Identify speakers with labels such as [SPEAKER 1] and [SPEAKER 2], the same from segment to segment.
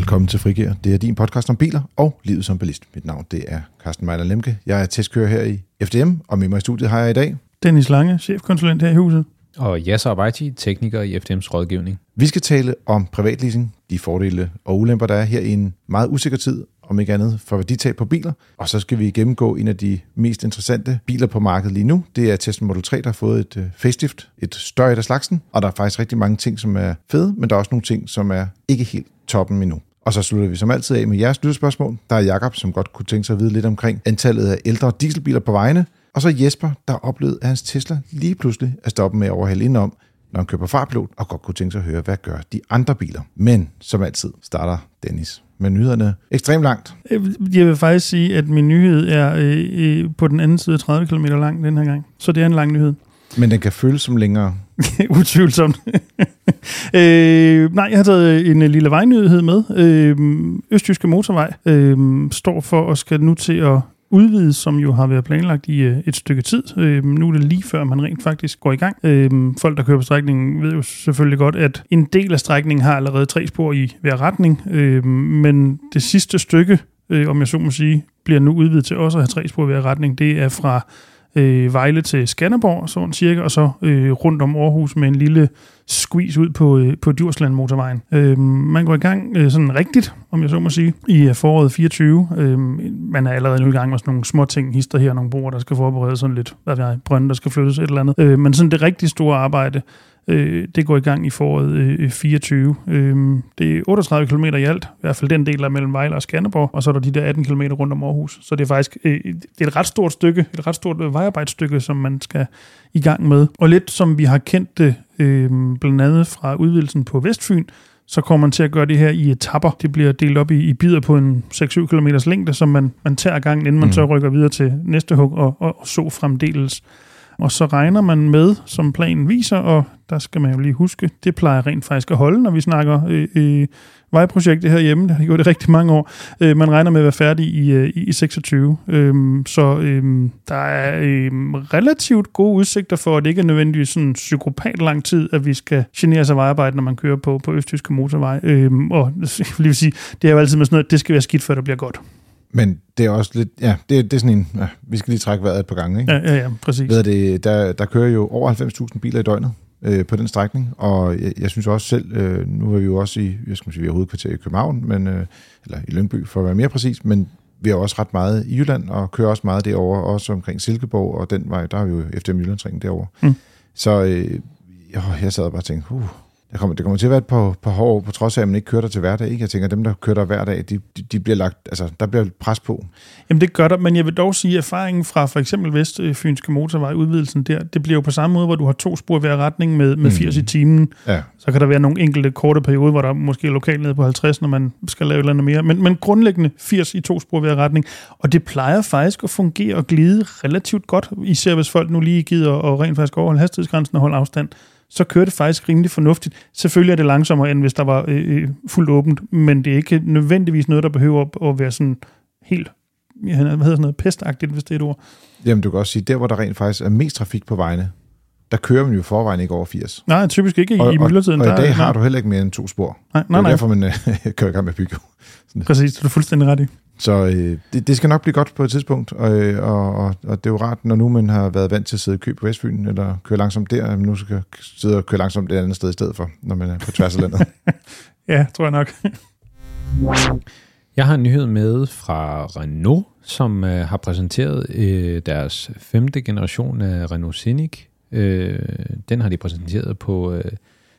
[SPEAKER 1] Velkommen til Frigir. Det er din podcast om biler og livet som bilist. Mit navn det er Carsten Mejler Lemke. Jeg er testkører her i FDM, og med mig i studiet har jeg i dag...
[SPEAKER 2] Dennis Lange, chefkonsulent her i huset.
[SPEAKER 3] Og Yasser Abaiti, tekniker i FDM's rådgivning.
[SPEAKER 1] Vi skal tale om privatleasing, de fordele og ulemper, der er her i en meget usikker tid, om ikke andet for værditab på biler. Og så skal vi gennemgå en af de mest interessante biler på markedet lige nu. Det er Tesla Model 3, der har fået et øh, facelift, et større af slagsen. Og der er faktisk rigtig mange ting, som er fede, men der er også nogle ting, som er ikke helt toppen endnu. Og så slutter vi som altid af med jeres lytterspørgsmål. Der er Jakob, som godt kunne tænke sig at vide lidt omkring antallet af ældre dieselbiler på vejene. Og så Jesper, der oplevede, at hans Tesla lige pludselig er stoppet med at overhale indenom, når han køber farpilot, og godt kunne tænke sig at høre, hvad gør de andre biler. Men som altid starter Dennis med nyhederne ekstremt langt.
[SPEAKER 2] Øh, jeg vil faktisk sige, at min nyhed er øh, øh på den anden side 30 km lang den her gang. Så det er en lang nyhed.
[SPEAKER 1] Men den kan føles som længere.
[SPEAKER 2] Utvivlsomt. øh, nej, jeg har taget øh, en øh, lille vejnyhed med. Øh, Østjyske Motorvej øh, står for at skal nu til at udvides, som jo har været planlagt i øh, et stykke tid. Øh, nu er det lige før, man rent faktisk går i gang. Øh, folk, der kører på strækningen, ved jo selvfølgelig godt, at en del af strækningen har allerede tre spor i hver retning, øh, men det sidste stykke, øh, om jeg så må sige, bliver nu udvidet til også at have tre spor i hver retning. Det er fra øh, Vejle til Skanderborg, sådan cirka, og så øh, rundt om Aarhus med en lille squeeze ud på, øh, på Djursland motorvejen. Øh, man går i gang øh, sådan rigtigt, om jeg så må sige, i øh, foråret 24. Øh, man er allerede nu i gang med sådan nogle små ting, hister her, nogle broer, der skal forberedes sådan lidt, hvad ved jeg, brønde, der skal flyttes et eller andet. Øh, men sådan det rigtig store arbejde, Øh, det går i gang i foråret øh, 24. Øh, det er 38 km i alt, i hvert fald den del af mellem Vejle og Skanderborg, og så er der de der 18 km rundt om Aarhus. Så det er faktisk øh, det er et ret stort stykke, et ret stort øh, vejarbejdsstykke, som man skal i gang med. Og lidt som vi har kendt det, øh, blandt andet fra udvidelsen på Vestfyn, så kommer man til at gøre det her i etapper. Det bliver delt op i, i bidder på en 6-7 km længde, som man, man tager gangen, inden man mm. så rykker videre til næste hug og, og, og så fremdeles. Og så regner man med, som planen viser, og der skal man jo lige huske, det plejer rent faktisk at holde, når vi snakker øh, øh, vejprojektet herhjemme. Det har gjort det rigtig mange år. Øh, man regner med at være færdig i, øh, i 26. Øh, så øh, der er øh, relativt gode udsigter for, at det ikke er nødvendigvis sådan psykopat lang tid, at vi skal genere sig vejarbejde, når man kører på, på Østtyske motorvej. Øh, og jeg vil sige, det er jo altid med sådan noget, at det skal være skidt, før det bliver godt.
[SPEAKER 1] Men det er også lidt, ja, det, det er sådan en, ja, vi skal lige trække vejret et par gange, ikke?
[SPEAKER 2] Ja, ja, ja præcis.
[SPEAKER 1] Ved det, der, der kører jo over 90.000 biler i døgnet øh, på den strækning, og jeg, jeg synes også selv, øh, nu er vi jo også i, jeg skal sige, vi er hovedkvarter i København, men, øh, eller i Lyngby for at være mere præcis, men vi har også ret meget i Jylland, og kører også meget derover også omkring Silkeborg, og den vej, der er vi jo efter Jyllandsringen derovre. Mm. Så øh, jeg sad og bare tænkte, uh, det kommer, det kommer til at være et par, par hårde på trods af, at man ikke kører der til hverdag. Ikke? Jeg tænker, at dem, der kører der hver dag, de, de, de bliver lagt, altså, der bliver pres på.
[SPEAKER 2] Jamen det gør der, men jeg vil dog sige, at erfaringen fra for eksempel Vestfynske Motorvej, udvidelsen der, det bliver jo på samme måde, hvor du har to spor i hver retning med, med 80 mm. i timen. Ja. Så kan der være nogle enkelte korte perioder, hvor der måske er lokalt nede på 50, når man skal lave et eller andet mere. Men, men grundlæggende 80 i to spor i hver retning. Og det plejer faktisk at fungere og glide relativt godt, især hvis folk nu lige gider og rent faktisk overholde hastighedsgrænsen og holde afstand så kører det faktisk rimelig fornuftigt. Selvfølgelig er det langsommere, end hvis der var øh, øh fuldt åbent, men det er ikke nødvendigvis noget, der behøver at være sådan helt hvad hedder sådan noget, pestagtigt, hvis det er et ord.
[SPEAKER 1] Jamen, du kan også sige, der hvor der rent faktisk er mest trafik på vejene, der kører man jo forvejen ikke over 80.
[SPEAKER 2] Nej, typisk ikke i, og, i myldretiden.
[SPEAKER 1] Og, og, og i dag har du heller ikke mere end to spor.
[SPEAKER 2] Nej, nej, nej.
[SPEAKER 1] Det er derfor, man øh, kører i gang med at bygge.
[SPEAKER 2] Præcis, det er du fuldstændig ret i.
[SPEAKER 1] Så øh, det, det skal nok blive godt på et tidspunkt, og, øh, og, og, og det er jo rart, når nu man har været vant til at sidde i kø på Vestfyn, eller køre langsomt der, man nu skal sidde og køre langsomt et andet sted i stedet for, når man er på tværs af landet.
[SPEAKER 2] ja, tror jeg nok.
[SPEAKER 3] jeg har en nyhed med fra Renault, som øh, har præsenteret øh, deres femte generation af Renault Scenic. Øh, den har de præsenteret på... Øh,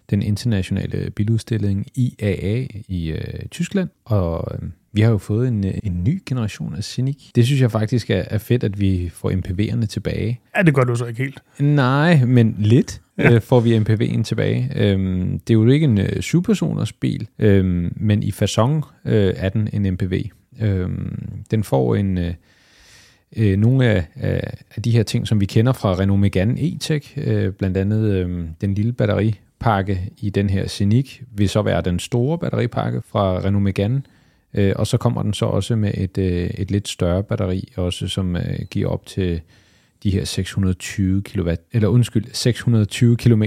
[SPEAKER 3] den internationale biludstilling IAA i øh, Tyskland, og øh, vi har jo fået en, øh, en ny generation af Scenic. Det synes jeg faktisk er, er fedt, at vi får MPV'erne tilbage.
[SPEAKER 2] Ja, det gør du så ikke helt.
[SPEAKER 3] Nej, men lidt ja. øh, får vi MPV'en tilbage. Øhm, det er jo ikke en øh, syvpersoners bil, øhm, men i façon øh, er den en MPV. Øhm, den får en... Øh, øh, nogle af, af, af de her ting, som vi kender fra Renault Megane E-Tech, øh, blandt andet øh, den lille batteripakke i den her Scenic, vil så være den store batteripakke fra Renault Megane, Øh, og så kommer den så også med et, øh, et lidt større batteri, også som øh, giver op til de her 620 kW, eller undskyld, 620 km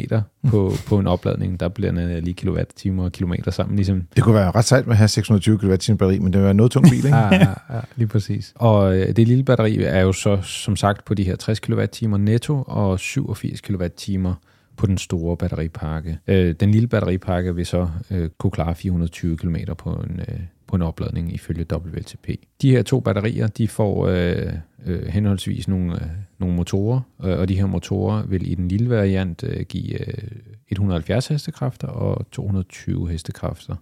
[SPEAKER 3] på, på en opladning, der bliver den lige kilowatt-timer og kilometer sammen. Ligesom.
[SPEAKER 1] Det kunne være ret sejt med at have 620 kWh batteri, men det var noget tung bil, ikke?
[SPEAKER 3] ja, ja, ja, lige præcis. Og øh, det lille batteri er jo så, som sagt, på de her 60 kWh netto og 87 kWh på den store batteripakke. Øh, den lille batteripakke vil så øh, kunne klare 420 km på en, øh, en opladning ifølge WLTP. De her to batterier, de får øh, øh, henholdsvis nogle, øh, nogle motorer, øh, og de her motorer vil i den lille variant øh, give øh, 170 hestekræfter og 220 hestekræfter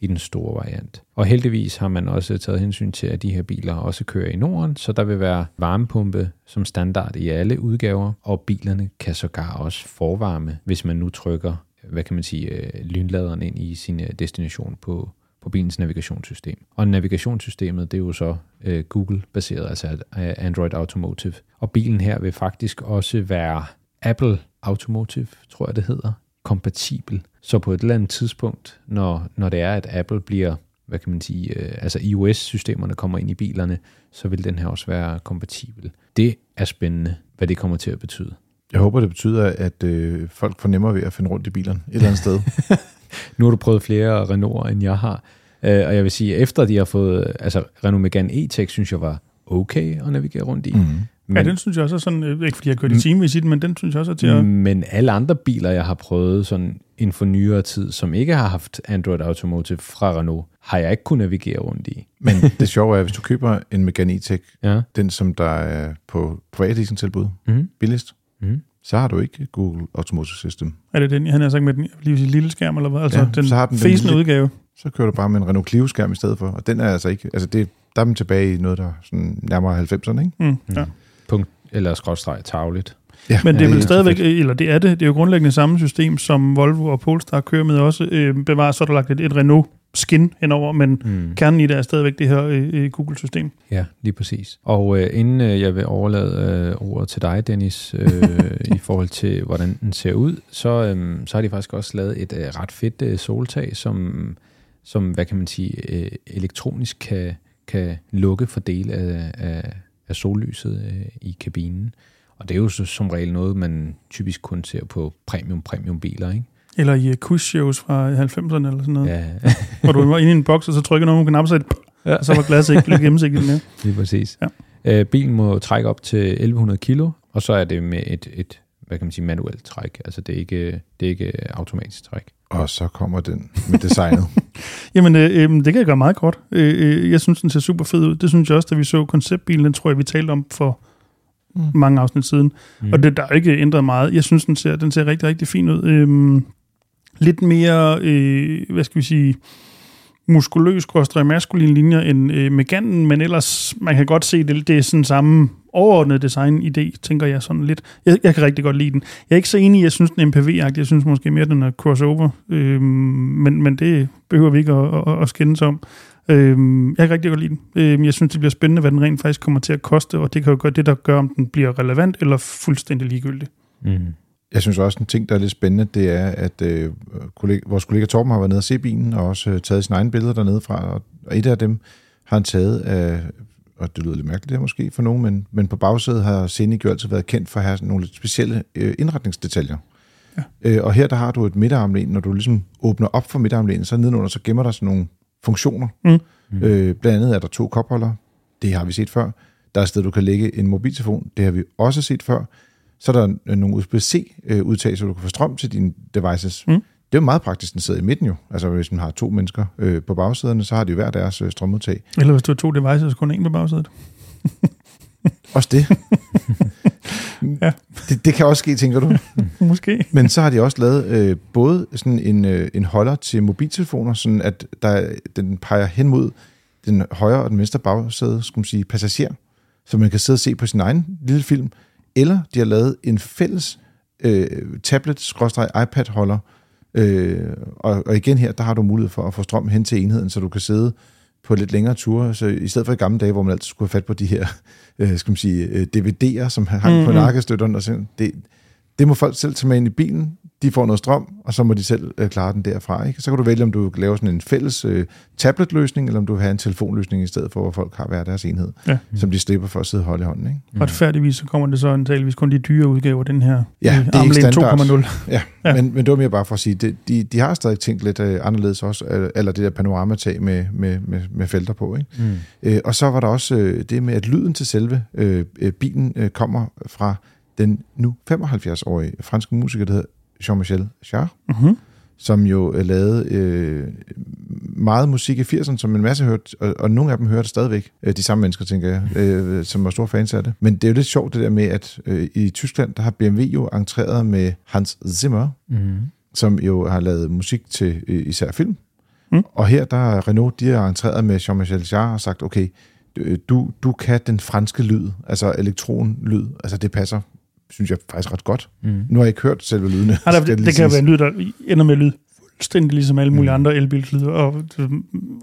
[SPEAKER 3] i den store variant. Og heldigvis har man også taget hensyn til, at de her biler også kører i Norden, så der vil være varmepumpe som standard i alle udgaver, og bilerne kan sågar også forvarme, hvis man nu trykker hvad kan man sige, øh, lynladeren ind i sin øh, destination på, på bilens navigationssystem. Og navigationssystemet, det er jo så øh, Google-baseret, altså Android Automotive. Og bilen her vil faktisk også være Apple Automotive, tror jeg det hedder, kompatibel. Så på et eller andet tidspunkt, når, når det er, at Apple bliver, hvad kan man sige, øh, altså iOS-systemerne kommer ind i bilerne, så vil den her også være kompatibel. Det er spændende, hvad det kommer til at betyde.
[SPEAKER 1] Jeg håber, det betyder, at øh, folk får nemmere ved at finde rundt i bilerne et eller andet sted.
[SPEAKER 3] nu har du prøvet flere Renault'er, end jeg har. Øh, og jeg vil sige, efter de har fået, altså Renault Megane E-Tech, synes jeg var okay at navigere rundt i. Mm.
[SPEAKER 2] Men, ja, den synes jeg også er sådan, øh, ikke fordi jeg har kørt i timevis i den, men den synes jeg også er til at...
[SPEAKER 3] Men alle andre biler, jeg har prøvet sådan inden for nyere tid, som ikke har haft Android Automotive fra Renault, har jeg ikke kunnet navigere rundt i.
[SPEAKER 1] Men det sjove er, at hvis du køber en Megane E-Tech, ja. den som der er på privatleasing-tilbud, mm-hmm. billigst, mm-hmm så har du ikke Google Automotive System.
[SPEAKER 2] Er det den, han har sagt med den lige sige, lille skærm, eller hvad? Altså ja, den, så har den den lille, udgave.
[SPEAKER 1] Så kører du bare med en Renault Clio-skærm i stedet for, og den er altså ikke, altså det, der er man tilbage i noget, der er sådan nærmere 90'erne, ikke? Mm,
[SPEAKER 3] ja. Punkt, eller skrådstræk tavligt.
[SPEAKER 2] Ja, Men det er vel stadigvæk, eller det er det, det er jo grundlæggende samme system, som Volvo og Polestar kører med også. Øh, bevarer, så er der lagt et, et Renault skin henover, men mm. kernen i det er stadigvæk det her øh, øh, Google-system.
[SPEAKER 3] Ja, lige præcis. Og øh, inden øh, jeg vil overlade øh, ordet til dig, Dennis, øh, i forhold til, hvordan den ser ud, så, øh, så har de faktisk også lavet et øh, ret fedt øh, soltag, som, som, hvad kan man sige, øh, elektronisk kan, kan lukke for dele af, af, af sollyset øh, i kabinen. Og det er jo så, som regel noget, man typisk kun ser på premium-premium biler, ikke?
[SPEAKER 2] Eller i quiz-shows fra 90'erne eller sådan noget. Ja. hvor du var inde i en boks, og så trykker nogen på knappen, så, ja. og så var glasset ikke gennemsigtigt mere.
[SPEAKER 3] Lige præcis. Ja. Øh, bilen må trække op til 1100 kilo, og så er det med et, et hvad kan man sige, manuelt træk. Altså det er ikke, det er ikke automatisk træk.
[SPEAKER 1] Og så kommer den med designet.
[SPEAKER 2] Jamen, øh, øh, det kan jeg gøre meget kort. Øh, øh, jeg synes, den ser super fed ud. Det synes jeg også, da vi så konceptbilen, den tror jeg, vi talte om for mm. mange afsnit siden. Mm. Og det der er ikke ændret meget. Jeg synes, den ser, den ser rigtig, rigtig fin ud. Øh, lidt mere, øh, hvad skal vi sige, muskuløs, og maskulin linjer end øh, Meganen, men ellers, man kan godt se, det, det er sådan samme overordnede design-idé, tænker jeg sådan lidt. Jeg, jeg kan rigtig godt lide den. Jeg er ikke så enig, jeg synes, den er MPV-agtig. Jeg synes måske mere, den er crossover. Øhm, men, men det behøver vi ikke at, at, at skændes om. Øhm, jeg kan rigtig godt lide den. Øhm, jeg synes, det bliver spændende, hvad den rent faktisk kommer til at koste, og det kan jo gøre det, der gør, om den bliver relevant eller fuldstændig ligegyldig. Mm.
[SPEAKER 1] Jeg synes også, en ting, der er lidt spændende, det er, at øh, kollega, vores kollega Torben har været nede og se bilen, og også øh, taget sine egne billeder dernede fra, og, og et af dem har han taget af, og det lyder lidt mærkeligt det måske for nogen, men, men på bagsædet har Scenic jo altid været kendt for at have nogle lidt specielle øh, indretningsdetaljer. Ja. Øh, og her der har du et midterarmlæn, når du ligesom åbner op for midterarmlænet, så nedenunder så gemmer der sådan nogle funktioner. Mm. Øh, blandt andet er der to kopholder, det har vi set før. Der er et sted, du kan lægge en mobiltelefon, det har vi også set før. Så er der øh, nogle USB-C-udtag, øh, så du kan få strøm til dine devices. Mm. Det er jo meget praktisk, den sidder i midten jo. Altså hvis man har to mennesker øh, på bagsæderne, så har de jo hver deres øh, strømudtag.
[SPEAKER 2] Eller hvis du har to devices, så kun en på bagsædet.
[SPEAKER 1] også det. ja. det. Det kan også ske, tænker du?
[SPEAKER 2] Måske.
[SPEAKER 1] Men så har de også lavet øh, både sådan en, øh, en holder til mobiltelefoner, sådan at der, den peger hen mod den højre og den venstre bagsæde, skulle man sige, passager, så man kan sidde og se på sin egen lille film, eller de har lavet en fælles øh, tablet-iPad-holder, øh, og, og igen her, der har du mulighed for at få strøm hen til enheden, så du kan sidde på lidt længere ture, så i stedet for i gamle dage, hvor man altid skulle have fat på de her, øh, skal man sige, øh, DVD'er, som hang mm-hmm. på nakkestøtterne, og sådan, det, Det må folk selv tage med ind i bilen. De får noget strøm, og så må de selv øh, klare den derfra. Ikke? Så kan du vælge, om du laver sådan en fælles øh, tabletløsning, eller om du vil have en telefonløsning i stedet for, hvor folk har hver deres enhed,
[SPEAKER 2] Ja.
[SPEAKER 1] som de slipper for at sidde og holde i hånden. Ikke?
[SPEAKER 2] Mm. Retfærdigvis så kommer det så antageligvis kun de dyre udgaver, den her
[SPEAKER 1] Ja,
[SPEAKER 2] øh,
[SPEAKER 1] det er ikke
[SPEAKER 2] Armlæn
[SPEAKER 1] standard.
[SPEAKER 2] 2.0.
[SPEAKER 1] Ja. Men, men det var mere bare for at sige, det, de, de har stadig tænkt lidt øh, anderledes også, øh, eller det der panoramatag med, med, med, med felter på. Ikke?
[SPEAKER 3] Mm.
[SPEAKER 1] Øh, og så var der også øh, det med, at lyden til selve øh, øh, bilen øh, kommer fra den nu 75-årige franske musiker, der hedder Jean-Michel Jarre,
[SPEAKER 2] Mm-hmm.
[SPEAKER 1] som jo øh, lavede øh, meget musik i 80'erne, som en masse hørte, og, og nogle af dem hører det stadigvæk. Øh, de samme mennesker, tænker jeg, øh, som var store fans af det. Men det er jo lidt sjovt det der med, at øh, i Tyskland, der har BMW jo entreret med Hans Zimmer,
[SPEAKER 3] Mm.
[SPEAKER 1] som jo har lavet musik til øh, især film.
[SPEAKER 2] Mm.
[SPEAKER 1] Og her der er Renault, de har entreret med Jean-Michel Jarre og sagt, okay, du, du kan den franske lyd, altså elektronlyd, altså det passer, synes jeg faktisk ret godt.
[SPEAKER 3] Mm.
[SPEAKER 1] Nu har jeg ikke hørt selve lydene.
[SPEAKER 2] Ja, der, det, det kan være en lyd, der ender med at lyde fuldstændig ligesom alle mulige
[SPEAKER 1] Mm.
[SPEAKER 2] andre elbilslyder. Og, øh,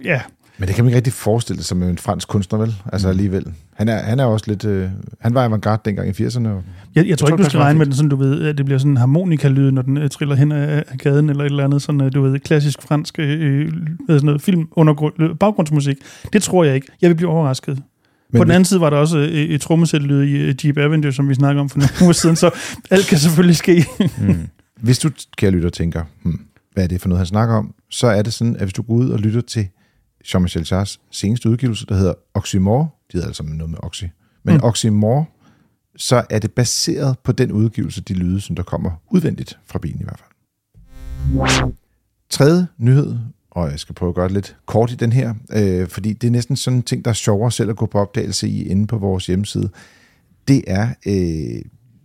[SPEAKER 2] ja,
[SPEAKER 1] Men det kan man ikke rigtig forestille sig som en fransk kunstner, vel? Altså alligevel. Han er, han er også lidt... Øh, han var avantgarde dengang i 80'erne. Og,
[SPEAKER 2] jeg, jeg tror
[SPEAKER 1] tror,
[SPEAKER 2] ikke, du skal regne med den sådan, du ved, at det bliver sådan en harmonika-lyd, når den øh, triller hen af, af gaden, eller et eller andet sådan, øh, du ved, klassisk fransk øh, hedder sådan noget, film, undergrund, øh, baggrundsmusik. Det tror jeg ikke. Jeg vil blive overrasket. Men På den anden side var der også øh, et trommesæt-lyd i øh, Jeep Avenger, som vi snakkede om for nogle uger siden, så alt kan selvfølgelig ske.
[SPEAKER 3] Mm.
[SPEAKER 1] hvis du, kære lytter, tænker, hmm, hvad er det for noget, han snakker om, så er det sådan, at hvis du går ud og lytter til Jean-Michel Jarres seneste udgivelse, der hedder Oxymore, de hedder altså noget med Oxy, men
[SPEAKER 2] Mm.
[SPEAKER 1] Oxymore, så er det baseret på den udgivelse, de lyde, som der kommer udvendigt fra bilen i hvert fald. Tredje nyhed, og jeg skal prøve at gøre det lidt kort i den her, øh, fordi det er næsten sådan en ting, der er sjovere selv at gå på opdagelse i inde på vores hjemmeside. Det er, øh,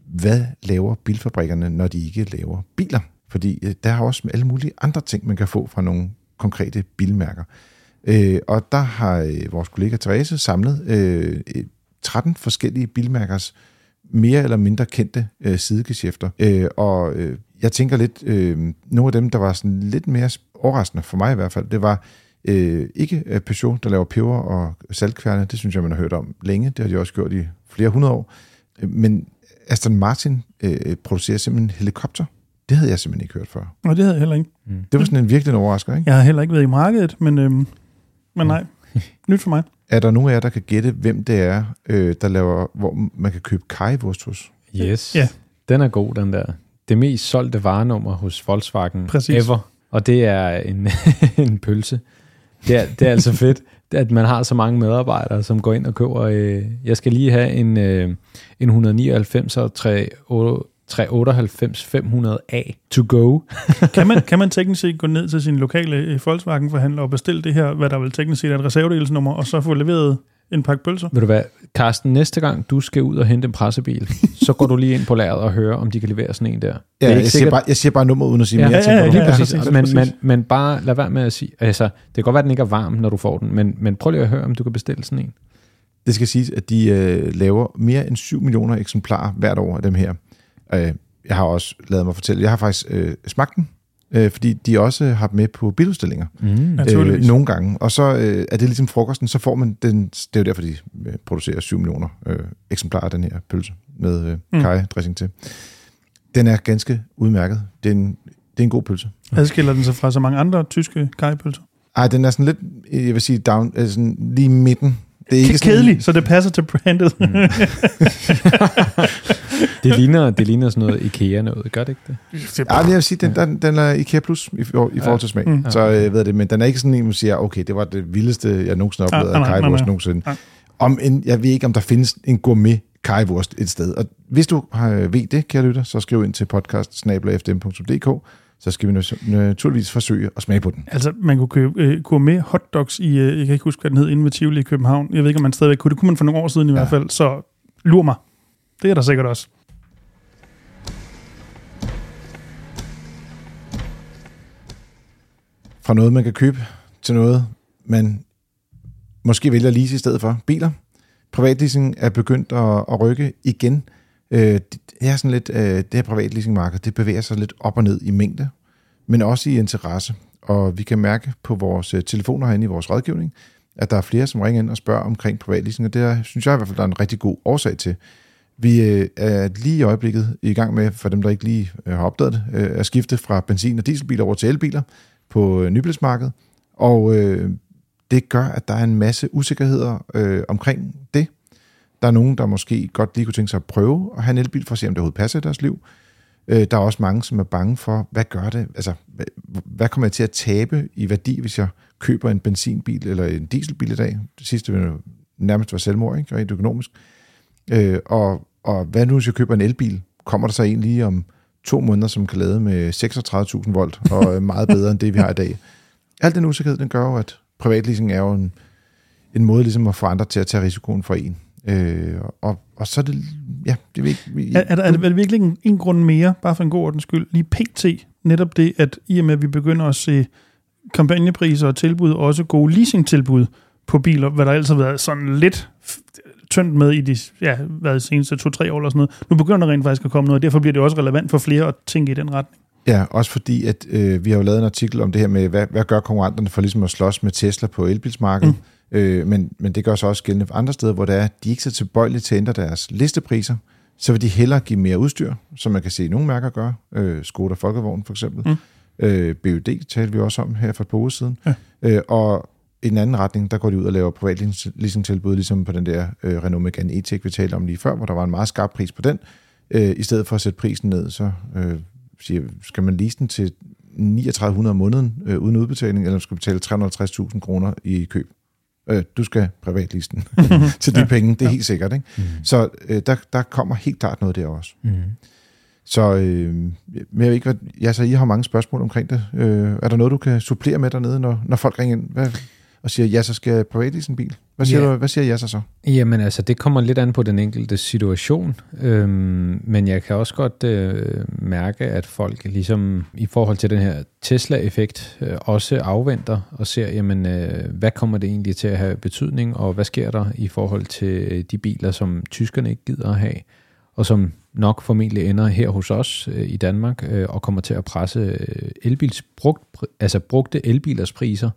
[SPEAKER 1] hvad laver bilfabrikkerne, når de ikke laver biler? Fordi øh, der er også alle mulige andre ting, man kan få fra nogle konkrete bilmærker. Øh, og der har øh, vores kollega Therese samlet øh, 13 forskellige bilmærkers mere eller mindre kendte øh, sidegeschæfter. Øh, og øh, jeg tænker lidt, øh, nogle af dem, der var sådan lidt mere overraskende for mig i hvert fald, det var øh, ikke øh, Peugeot, der laver peber og saltkværne. Det synes jeg, man har hørt om længe. Det har de også gjort i flere hundrede år. Øh, Men Aston Martin øh, producerer simpelthen helikopter. Det havde jeg simpelthen ikke hørt før.
[SPEAKER 2] Og det havde jeg heller ikke.
[SPEAKER 1] Det var sådan en virkelig en overrasker, ikke?
[SPEAKER 2] Jeg har heller ikke været i markedet, men, øhm, men nej. Nyt for mig.
[SPEAKER 1] Er der nogen af jer, der kan gætte, hvem det er, øh, der laver, hvor man kan købe kajwurst hos?
[SPEAKER 3] Yes.
[SPEAKER 2] Ja.
[SPEAKER 3] Den er god, den der. Det mest solgte varenummer hos Volkswagen
[SPEAKER 2] Præcis.
[SPEAKER 3] ever. Og det er en, en pølse. Det er, det er altså fedt, at man har så mange medarbejdere, som går ind og køber. Øh, jeg skal lige have en, øh, en 199 og 398 500A to go.
[SPEAKER 2] Kan man, kan man teknisk set gå ned til sin lokale øh, Volkswagen-forhandler og bestille det her, hvad der vel teknisk set er et reservedelsnummer, og så få leveret en pakke pølser?
[SPEAKER 3] Ved du hvad, Carsten, næste gang du skal ud og hente en pressebil, så går du lige ind på lageret og hører, om de kan levere sådan en der.
[SPEAKER 1] Ja, jeg, siger bare, jeg siger bare nummer uden at sige
[SPEAKER 3] Ja,
[SPEAKER 1] mere.
[SPEAKER 2] ja,
[SPEAKER 1] til,
[SPEAKER 2] ja,
[SPEAKER 1] hvornår
[SPEAKER 2] lige præcis. Lige
[SPEAKER 3] men, men, men bare lad være med at sige, altså, det kan godt være, at den ikke er varm, når du får den, men, men prøv lige at høre, om du kan bestille sådan en.
[SPEAKER 1] Det skal siges, at de øh, laver mere end 7 millioner eksemplarer hvert år af dem her. Øh, jeg har også lavet mig fortælle, jeg har faktisk øh, smagt den, øh, fordi de også har dem med på biludstillinger.
[SPEAKER 3] Mm.
[SPEAKER 1] Øh, nogle gange. Og så øh, er det ligesom frokosten, så får man den, det er jo derfor, de øh, producerer 7 millioner øh, eksemplarer af den her pølse med øh,
[SPEAKER 2] Mm.
[SPEAKER 1] til. Den er ganske udmærket. Det er en, det er en god pølse.
[SPEAKER 2] Adskiller den sig fra så mange andre tyske kajpølser?
[SPEAKER 1] Ej, den er sådan lidt, jeg vil sige, down, øh, sådan lige i midten. Det er ikke sådan,
[SPEAKER 2] Kedelig, så det passer til brandet.
[SPEAKER 3] Mm. Det ligner, det ligner sådan noget IKEA noget, gør det ikke det?
[SPEAKER 2] Det er
[SPEAKER 1] Ja,
[SPEAKER 2] bare-
[SPEAKER 1] jeg vil sige, den, den, den er IKEA Plus i, i forhold til smag.
[SPEAKER 2] Mm.
[SPEAKER 1] Så øh, ved jeg det, men den er ikke sådan en, man siger, okay, det var det vildeste, jeg nogensinde har
[SPEAKER 2] Ah,
[SPEAKER 1] oplevet
[SPEAKER 2] nej,
[SPEAKER 1] af
[SPEAKER 2] nej.
[SPEAKER 1] nogensinde. Om en, jeg ved ikke, om der findes en gourmet kajwurst et sted. Og hvis du har, ved det, kære lytter, så skriv ind til podcast så skal vi nat- naturligvis forsøge at smage på den.
[SPEAKER 2] Altså, man kunne købe øh, gourmet hotdogs i, øh, jeg kan ikke huske, hvad den hed, inde ved Tivoli i København. Jeg ved ikke, om man stadigvæk kunne. Det kunne man for nogle år siden i
[SPEAKER 1] Ja.
[SPEAKER 2] hvert fald. Så lur mig. Det er der sikkert også.
[SPEAKER 1] Fra noget, man kan købe, til noget, man måske vælger lease i stedet for. Biler. Privatleasing er begyndt at, at rykke igen. Øh, det er sådan lidt, øh, det her privatleasingmarked, det bevæger sig lidt op og ned i mængde, men også i interesse. Og vi kan mærke på vores øh, telefoner herinde i vores rådgivning, at der er flere, som ringer ind og spørger omkring privatleasing, og det er, synes jeg i hvert fald, der er en rigtig god årsag til. Vi øh, er lige i øjeblikket i gang med, for dem der ikke lige øh, har opdaget det, øh, at skifte fra benzin- og dieselbiler over til elbiler på øh, nybilsmarkedet. Og øh, det gør, at der er en masse usikkerheder øh, omkring det. Der er nogen, der måske godt lige kunne tænke sig at prøve at have en elbil for at se, om det overhovedet passer i deres liv. Øh, der er også mange, som er bange for, hvad gør det? Altså, hvad, hvad kommer jeg til at tabe i værdi, hvis jeg køber en benzinbil eller en dieselbil i dag? Det sidste vil nærmest være selvmord, ikke? Rent økonomisk. Øh, og, og hvad nu, hvis jeg køber en elbil? Kommer der så en lige om to måneder, som kan lade med 36.000 volt, og er meget bedre end det, vi har i dag? Alt den usikkerhed, den gør jo, at privatleasing er jo en, en måde ligesom at få andre til at tage risikoen for en. Øh, og, og så er det, ja, det er ikke...
[SPEAKER 2] Er, er, der, er det virkelig en, en grund mere, bare for en god ordens skyld, lige pt. netop det, at i og med, at vi begynder at se kampagnepriser og tilbud, og også gode leasingtilbud på biler, hvad der altid har været sådan lidt tyndt med i de ja, hvad, de seneste to-tre år eller sådan noget. Nu begynder der rent faktisk at komme noget, og derfor bliver det også relevant for flere at tænke i den retning.
[SPEAKER 1] Ja, også fordi, at øh, vi har jo lavet en artikel om det her med, hvad, hvad gør konkurrenterne for ligesom at slås med Tesla på elbilsmarkedet. Mm. Øh, men, men det gør så også gældende andre steder, hvor der er, de er ikke så tilbøjelige til at ændre deres listepriser. Så vil de hellere give mere udstyr, som man kan se nogle mærker gøre. Øh, Skoda Folkevogn for eksempel. Mm. Øh, BUD talte vi også om her for et par uger siden. Ja. Øh, og i den anden retning, der går de ud og laver privat leasingtilbud, ligesom på den der øh, Renault Megane E-Tech, vi talte om lige før, hvor der var en meget skarp pris på den. Øh, I stedet for at sætte prisen ned, så øh, siger, skal man lease den til 3900 om måneden øh, uden udbetaling, eller skal betale 350.000 kroner i køb. Øh, du skal privat lease den til de ja. penge, det er ja. helt sikkert. Ikke? Mm. Så øh, der, der kommer helt klart noget der også. Mm. Så øh, men jeg ved ikke, hvad, ja, så I har mange spørgsmål omkring det. Øh, er der noget, du kan supplere med dernede, når, når folk ringer ind? Hvad, og siger, ja, så skal jeg privat en bil. Hvad siger, ja. du, hvad siger jeg så så?
[SPEAKER 3] Jamen altså, det kommer lidt an på den enkelte situation, øhm, men jeg kan også godt øh, mærke, at folk ligesom i forhold til den her Tesla-effekt øh, også afventer og ser, jamen, øh, hvad kommer det egentlig til at have betydning, og hvad sker der i forhold til de biler, som tyskerne ikke gider at have, og som nok formentlig ender her hos os øh, i Danmark øh, og kommer til at presse øh, elbils brugt, altså brugte elbilers priser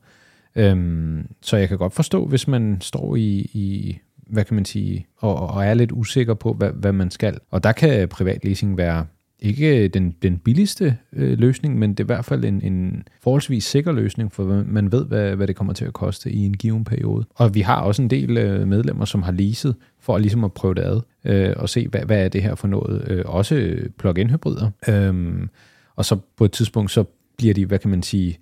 [SPEAKER 3] Øhm, så jeg kan godt forstå, hvis man står i, i hvad kan man sige, og, og er lidt usikker på, hvad, hvad man skal. Og der kan privatleasing være ikke den, den billigste øh, løsning, men det er i hvert fald en, en forholdsvis sikker løsning, for man ved, hvad, hvad det kommer til at koste i en given periode. Og vi har også en del øh, medlemmer, som har leaset for at, ligesom at prøve det ad, øh, og se, hvad, hvad er det her for noget. Øh, også plug-in hybrider. Øhm, og så på et tidspunkt, så bliver de, hvad kan man sige,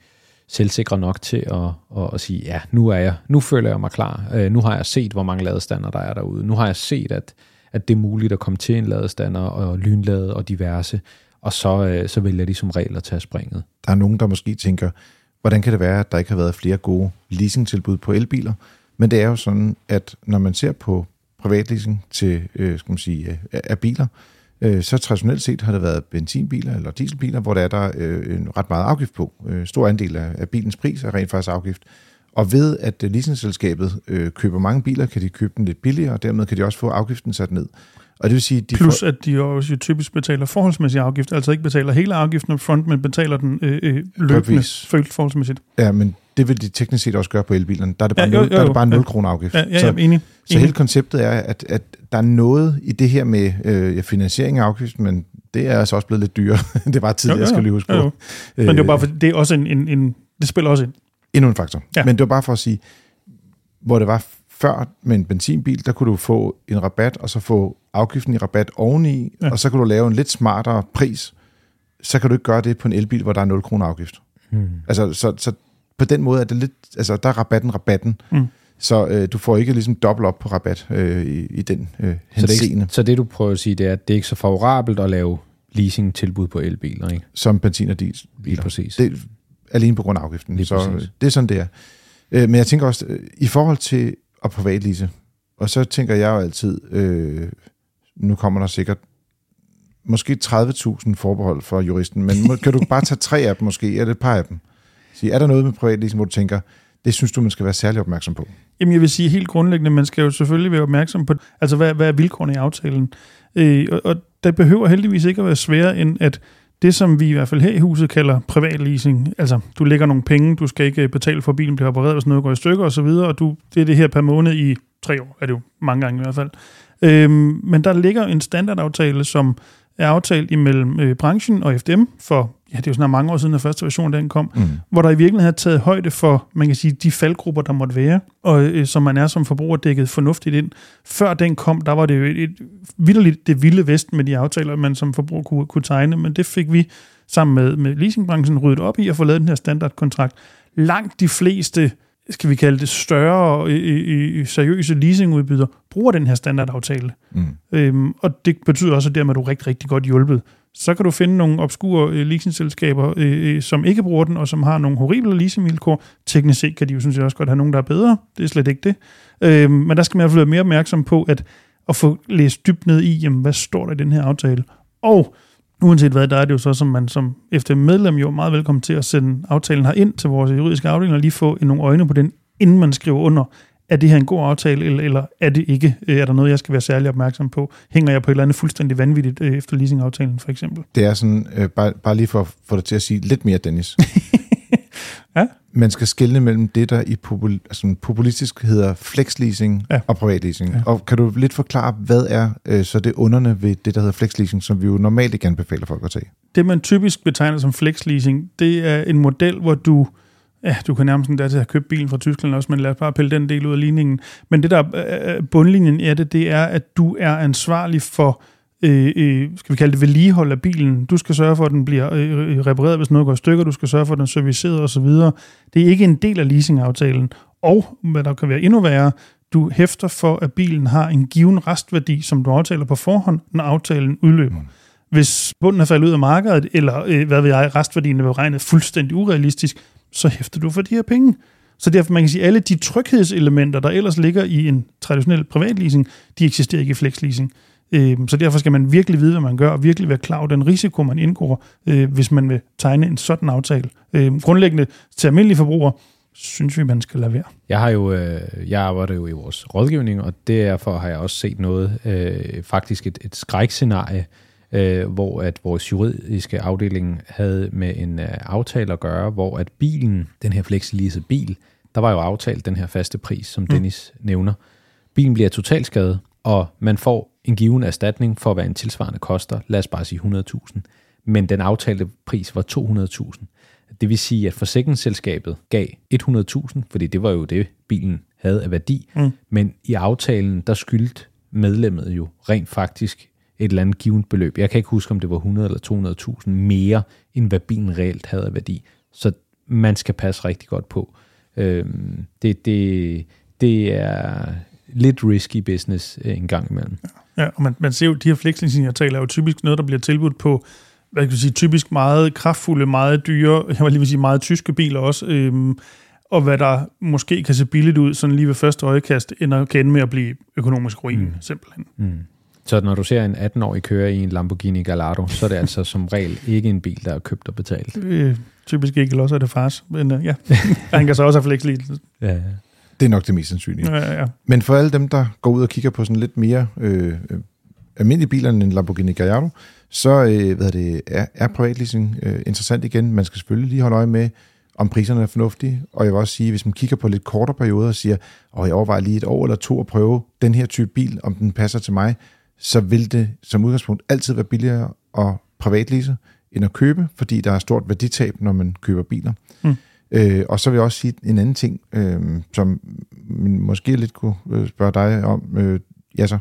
[SPEAKER 3] selvsikre nok til at, at, at sige, ja, nu er jeg, nu føler jeg mig klar. Øh, nu har jeg set, hvor mange ladestander der er derude. Nu har jeg set, at, at det er muligt at komme til en ladestander og lynlade og diverse. Og så, øh, så vælger de som regel at tage springet.
[SPEAKER 1] Der er nogen, der måske tænker, hvordan kan det være, at der ikke har været flere gode leasingtilbud på elbiler? Men det er jo sådan, at når man ser på privatleasing til øh, skal man sige, øh, af biler, øh, så traditionelt set har det været benzinbiler eller dieselbiler, hvor der er der øh, en ret meget afgift på. Øh, stor andel af, af bilens pris er rent faktisk afgift. Og ved at leasingselskabet øh, køber mange biler, kan de købe dem lidt billigere, og dermed kan de også få afgiften sat ned. Og det vil sige,
[SPEAKER 2] de Plus får... at de også typisk betaler forholdsmæssig afgift, altså ikke betaler hele afgiften op front, men betaler den øh, øh, løbende følt forholdsmæssigt.
[SPEAKER 1] Ja, men det vil de teknisk set også gøre på elbilerne. Der er det bare, ja, jo, jo, jo. Der er det bare 0 ja. kroner afgift.
[SPEAKER 2] Ja, ja, så, enig.
[SPEAKER 1] Så enig. hele konceptet er, at, at der er noget i det her med øh, ja, finansiering af afgift, men det er altså også blevet lidt dyrere. det var tidligere, jo, jo, jeg skal lige huske på. Jo, jo.
[SPEAKER 2] Men det er bare for, det er også en, en, en, det spiller også ind.
[SPEAKER 1] Endnu en faktor. Ja. Men det var bare for at sige, hvor det var før med en benzinbil, der kunne du få en rabat, og så få afgiften i rabat oveni, ja. og så kan du lave en lidt smartere pris. Så kan du ikke gøre det på en elbil, hvor der er 0 kroner afgift. Hmm. Altså, så, så på den måde er det lidt, altså der er rabatten rabatten. Hmm. Så øh, du får ikke ligesom dobbelt op på rabat øh, i, i den øh,
[SPEAKER 3] så det, ikke, så det du prøver at sige, det er, at det er ikke så favorabelt at lave leasing-tilbud på elbiler, ikke?
[SPEAKER 1] Som benzin- og dieselbiler.
[SPEAKER 3] Lige præcis.
[SPEAKER 1] Det er alene på grund af afgiften. Lige så præcis. det er sådan, det er. Øh, men jeg tænker også, øh, i forhold til at privatlise, og så tænker jeg jo altid, øh, nu kommer der sikkert måske 30.000 forbehold for juristen, men kan du bare tage tre af dem måske, eller et par af dem? Sige, er der noget med privatleasing, hvor du tænker, det synes du, man skal være særlig opmærksom på?
[SPEAKER 2] Jamen jeg vil sige helt grundlæggende, man skal jo selvfølgelig være opmærksom på, altså hvad, hvad er vilkårene i aftalen? Øh, og, og det behøver heldigvis ikke at være sværere end, at det, som vi i hvert fald her i huset kalder privatleasing, altså du lægger nogle penge, du skal ikke øh, betale for, at bilen bliver repareret, hvis noget går i stykker osv., og du, det er det her per måned i tre år er det jo mange gange i hvert fald. Øhm, men der ligger en standardaftale, som er aftalt imellem øh, branchen og FDM for, ja, det er jo snart mange år siden, at første version den kom, mm. hvor der i virkeligheden er taget højde for, man kan sige, de faldgrupper, der måtte være, og øh, som man er som forbruger dækket fornuftigt ind. Før den kom, der var det jo et, et vildt det vilde vest med de aftaler, man som forbruger kunne, kunne tegne, men det fik vi sammen med, med leasingbranchen ryddet op i og få lavet den her standardkontrakt. Langt de fleste skal vi kalde det, større i, i, seriøse leasingudbyder, bruger den her standardaftale. Mm. Øhm, og det betyder også, at dermed er du rigtig, rigtig godt hjulpet. Så kan du finde nogle obskure øh, leasingselskaber, øh, øh, som ikke bruger den, og som har nogle horrible leasingvilkår. Teknisk set kan de jo synes jeg også godt have nogen, der er bedre. Det er slet ikke det. Øhm, men der skal man i hvert fald være mere opmærksom på, at, at få læst dybt ned i, jamen, hvad står der i den her aftale. Og Uanset hvad, der er det jo så, som man som efter medlem jo meget velkommen til at sende aftalen her ind til vores juridiske afdeling og lige få nogle øjne på den, inden man skriver under. Er det her en god aftale, eller, eller er det ikke? Er der noget, jeg skal være særlig opmærksom på? Hænger jeg på et eller andet fuldstændig vanvittigt øh, efter leasingaftalen, for eksempel?
[SPEAKER 1] Det er sådan, øh, bare, bare lige for at få dig til at sige lidt mere, Dennis. ja? Man skal skelne mellem det, der i popul- altså populistisk hedder flexleasing ja. og privatleasing. Ja. Og kan du lidt forklare, hvad er øh, så det underne ved det, der hedder flexleasing, som vi jo normalt ikke anbefaler folk at tage?
[SPEAKER 2] Det, man typisk betegner som flexleasing, det er en model, hvor du Ja, du kan nærmest der til at købt bilen fra Tyskland også, men lad os bare pille den del ud af ligningen. Men det der øh, bundlinjen er det, det er, at du er ansvarlig for øh, øh, skal vi kalde det, vedligehold af bilen. Du skal sørge for, at den bliver øh, øh, repareret, hvis noget går i stykker. Du skal sørge for, at den er serviceret osv. Det er ikke en del af leasingaftalen. Og, hvad der kan være endnu værre, du hæfter for, at bilen har en given restværdi, som du aftaler på forhånd, når aftalen udløber. Mm. Hvis bunden er faldet ud af markedet, eller øh, hvad ved jeg, restværdien er beregnet fuldstændig urealistisk, så hæfter du for de her penge. Så derfor man kan sige, at alle de tryghedselementer, der ellers ligger i en traditionel privatleasing, de eksisterer ikke i flexleasing. Øhm, så derfor skal man virkelig vide, hvad man gør, og virkelig være klar over den risiko, man indgår, øh, hvis man vil tegne en sådan aftale. Øhm, grundlæggende til almindelige forbrugere, synes vi, man skal lade være.
[SPEAKER 3] Jeg har jo, øh, jeg arbejder jo i vores rådgivning, og derfor har jeg også set noget, øh, faktisk et, et skrækscenarie, øh, hvor at vores juridiske afdeling havde med en øh, aftale at gøre, hvor at bilen, den her flexlease bil, der var jo aftalt den her faste pris, som mm. Dennis mm. nævner. Bilen bliver totalt skadet, og man får en given erstatning for, hvad en tilsvarende koster, lad os bare sige 100.000, men den aftalte pris var 200.000. Det vil sige, at forsikringsselskabet gav 100.000, fordi det var jo det, bilen havde af værdi, mm. men i aftalen, der skyldte medlemmet jo rent faktisk et eller andet givet beløb. Jeg kan ikke huske, om det var 100 eller 200.000 mere, end hvad bilen reelt havde af værdi. Så man skal passe rigtig godt på. Øhm, det, det, det er lidt risky business øh, en gang imellem.
[SPEAKER 2] Ja, og man, man ser jo, de her taler, er jo typisk noget, der bliver tilbudt på, hvad kan jeg sige, typisk meget kraftfulde, meget dyre, jeg var lige vil sige meget tyske biler også, øhm, og hvad der måske kan se billigt ud, sådan lige ved første øjekast, ender kan ende med at blive økonomisk ruin, mm. simpelthen. Mm.
[SPEAKER 3] Så når du ser en 18-årig køre i en Lamborghini Gallardo, så er det altså som regel ikke en bil, der er købt og betalt.
[SPEAKER 2] Øh, typisk ikke, eller også er det fars. Men uh, ja, han kan så også have flexleasing. Ja, ja.
[SPEAKER 1] Det er nok det mest sandsynlige. Ja, ja. Men for alle dem, der går ud og kigger på sådan lidt mere øh, øh, almindelige biler end en Lamborghini Gallardo, så øh, hvad det, er, er privatleasing øh, interessant igen. Man skal selvfølgelig lige holde øje med, om priserne er fornuftige. Og jeg vil også sige, hvis man kigger på lidt kortere perioder og siger, og jeg overvejer lige et år eller to at prøve den her type bil, om den passer til mig, så vil det som udgangspunkt altid være billigere at privatlease end at købe, fordi der er stort værditab, når man køber biler. Mm. Øh, og så vil jeg også sige en anden ting, øh, som måske lidt kunne øh, spørge dig om, øh, ja så.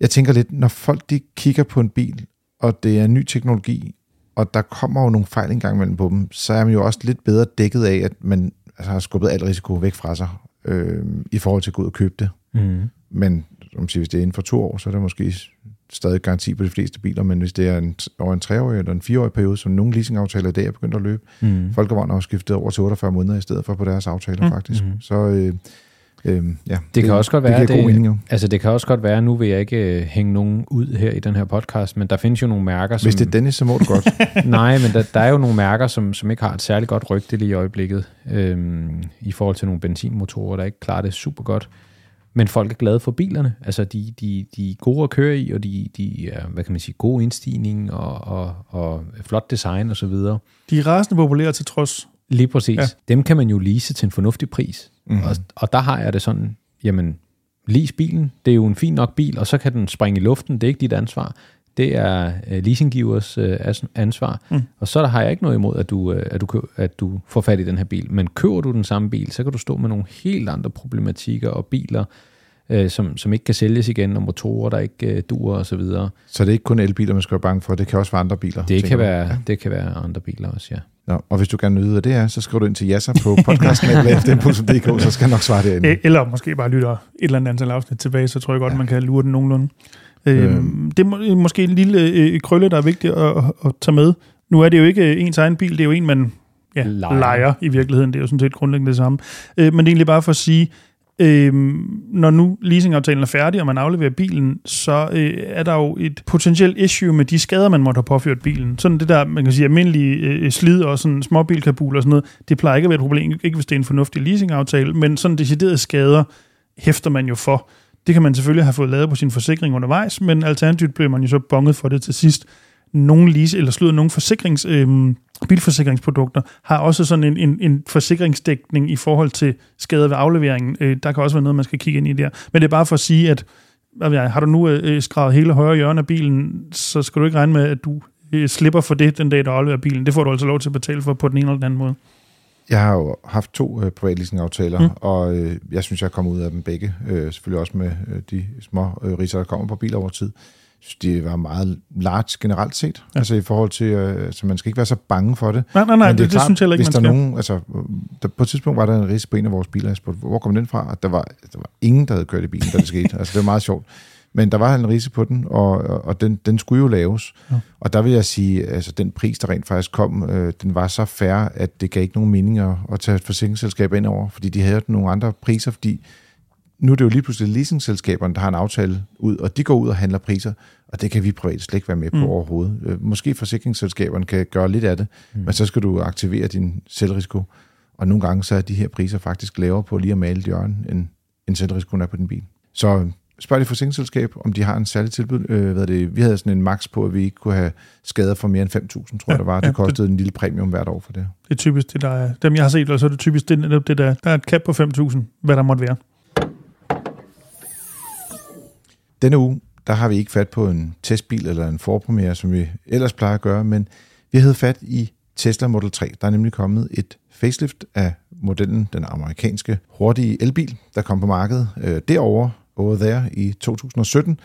[SPEAKER 1] Jeg tænker lidt, når folk de kigger på en bil, og det er ny teknologi, og der kommer jo nogle fejl engang mellem på dem, så er man jo også lidt bedre dækket af, at man altså, har skubbet al risiko væk fra sig, øh, i forhold til at gå ud og købe det. Mm. Men som siger, hvis det er inden for to år, så er der måske stadig garanti på de fleste biler, men hvis det er en, over en treårig eller en fireårig periode, som nogle leasingaftaler i dag er begyndt at løbe, mm. Folkevogn har skiftet over til 48 måneder i stedet for på deres aftaler mm. faktisk. Mm. Så øh, øh, ja,
[SPEAKER 3] det, det kan også godt være, det, det, mening, altså det kan også godt være, nu vil jeg ikke øh, hænge nogen ud her i den her podcast, men der findes jo nogle mærker, som...
[SPEAKER 1] Hvis det er Dennis, så må du godt.
[SPEAKER 3] nej, men der, der er jo nogle mærker, som, som ikke har et særligt godt rygte lige i øjeblikket, øh, i forhold til nogle benzinmotorer, der ikke klarer det super godt. Men folk er glade for bilerne. Altså, de, de, de er gode at køre i, og de, de er, hvad kan man sige, god indstigning og, og, og flot design osv.
[SPEAKER 2] De er rasende populære til trods.
[SPEAKER 3] Lige præcis. Ja. Dem kan man jo lease til en fornuftig pris. Mm-hmm. Og, og der har jeg det sådan, jamen, lease bilen. Det er jo en fin nok bil, og så kan den springe i luften. Det er ikke dit ansvar. Det er øh, leasinggivers øh, ansvar. Mm. Og så der har jeg ikke noget imod, at du, øh, at, du, kø- at du får fat i den her bil. Men køber du den samme bil, så kan du stå med nogle helt andre problematikker og biler, øh, som, som ikke kan sælges igen, og motorer, der ikke øh, duer osv. Det
[SPEAKER 1] Så det er ikke kun elbiler, man skal være bange for. Det kan også være andre biler. tænker
[SPEAKER 3] kan, være, det kan være andre biler også, ja.
[SPEAKER 1] Nå, og hvis du gerne vil vide, hvad det er, så skriver du ind til Jasser på podcasten.dk, så skal jeg nok svare derinde.
[SPEAKER 2] Øh, Eller måske bare lytter et eller andet antal afsnit tilbage, så tror jeg godt, ja. man kan lure den nogenlunde. Øh,
[SPEAKER 1] Øhm.
[SPEAKER 2] det er må- måske en lille øh, krølle, der er vigtigt at, at, at tage med. Nu er det jo ikke øh, ens egen bil, det er jo en, man ja,
[SPEAKER 3] Lejer.
[SPEAKER 2] lejer. lejer i virkeligheden. Det er jo sådan set grundlæggende det samme. Øh, men det er egentlig bare for at sige, øh, når nu leasingaftalen er færdig, og man afleverer bilen, så øh, er der jo et potentielt issue med de skader, man måtte have påført bilen. Sådan det der, man kan sige, almindelige øh, slid og sådan småbilkabul og sådan noget, det plejer ikke at være et problem, ikke hvis det er en fornuftig leasingaftale, men sådan deciderede skader hæfter man jo for. Det kan man selvfølgelig have fået lavet på sin forsikring undervejs, men alternativt blev man jo så bonget for det til sidst. Nogle lease, eller slutter nogle forsikrings, øh, bilforsikringsprodukter har også sådan en, en, en forsikringsdækning i forhold til skader ved afleveringen. Øh, der kan også være noget, man skal kigge ind i der. Men det er bare for at sige, at hvad jeg, har du nu øh, øh skrevet hele højre hjørne af bilen, så skal du ikke regne med, at du øh, slipper for det den dag, du afleverer bilen. Det får du altså lov til at betale for på den ene eller den anden måde.
[SPEAKER 1] Jeg har jo haft to øh, privatleasingaftaler,
[SPEAKER 2] Mm.
[SPEAKER 1] og øh, jeg synes, jeg er kommet ud af dem begge. Øh, selvfølgelig også med øh, de små øh, riser, der kommer på biler over tid. Jeg synes, de var meget large generelt set. Ja. Altså i forhold til, øh, så man skal ikke være så bange for det.
[SPEAKER 2] Nej, nej, nej,
[SPEAKER 1] Men
[SPEAKER 2] det, det, det synes jeg ikke,
[SPEAKER 1] hvis
[SPEAKER 2] man
[SPEAKER 1] der
[SPEAKER 2] skal.
[SPEAKER 1] nogen, altså, der, på et tidspunkt var der en ris på en af vores biler, jeg spurgte, hvor kom den fra? Og der var, der var ingen, der havde kørt i bilen, da det skete. altså, det var meget sjovt. Men der var en rise på den, og, og, den, den skulle jo laves.
[SPEAKER 2] Ja.
[SPEAKER 1] Og der vil jeg sige, altså den pris, der rent faktisk kom, øh, den var så fair, at det gav ikke nogen mening at, at tage et forsikringsselskab ind over, fordi de havde nogle andre priser, fordi nu er det jo lige pludselig leasingselskaberne, der har en aftale ud, og de går ud og handler priser, og det kan vi privat slet ikke være med på
[SPEAKER 2] Mm.
[SPEAKER 1] mm. overhovedet. Øh, Måske forsikringsselskaberne kan gøre lidt af det, mm. men så skal du aktivere din selvrisiko, og nogle gange så er de her priser faktisk lavere på lige at male et hjørne, end, end selvrisikoen er på din bil. Så spørg dit forsikringsselskab, om de har en særlig tilbud. Øh, hvad det? Vi havde sådan en max på, at vi ikke kunne have skader for mere end 5.000, tror
[SPEAKER 2] Ja,
[SPEAKER 1] jeg det var. Det
[SPEAKER 2] ja,
[SPEAKER 1] kostede en lille premium hvert år for det.
[SPEAKER 2] Det er typisk det, der er. Dem, jeg har set, og så er det typisk det, netop det der. Der er et cap på 5.000, hvad der måtte være.
[SPEAKER 1] Denne uge, der har vi ikke fat på en testbil eller en forpremiere, som vi ellers plejer at gøre, men vi havde fat i Tesla Model 3. Der er nemlig kommet et facelift af modellen, den amerikanske hurtige elbil, der kom på markedet øh, derovre, over there i 2017,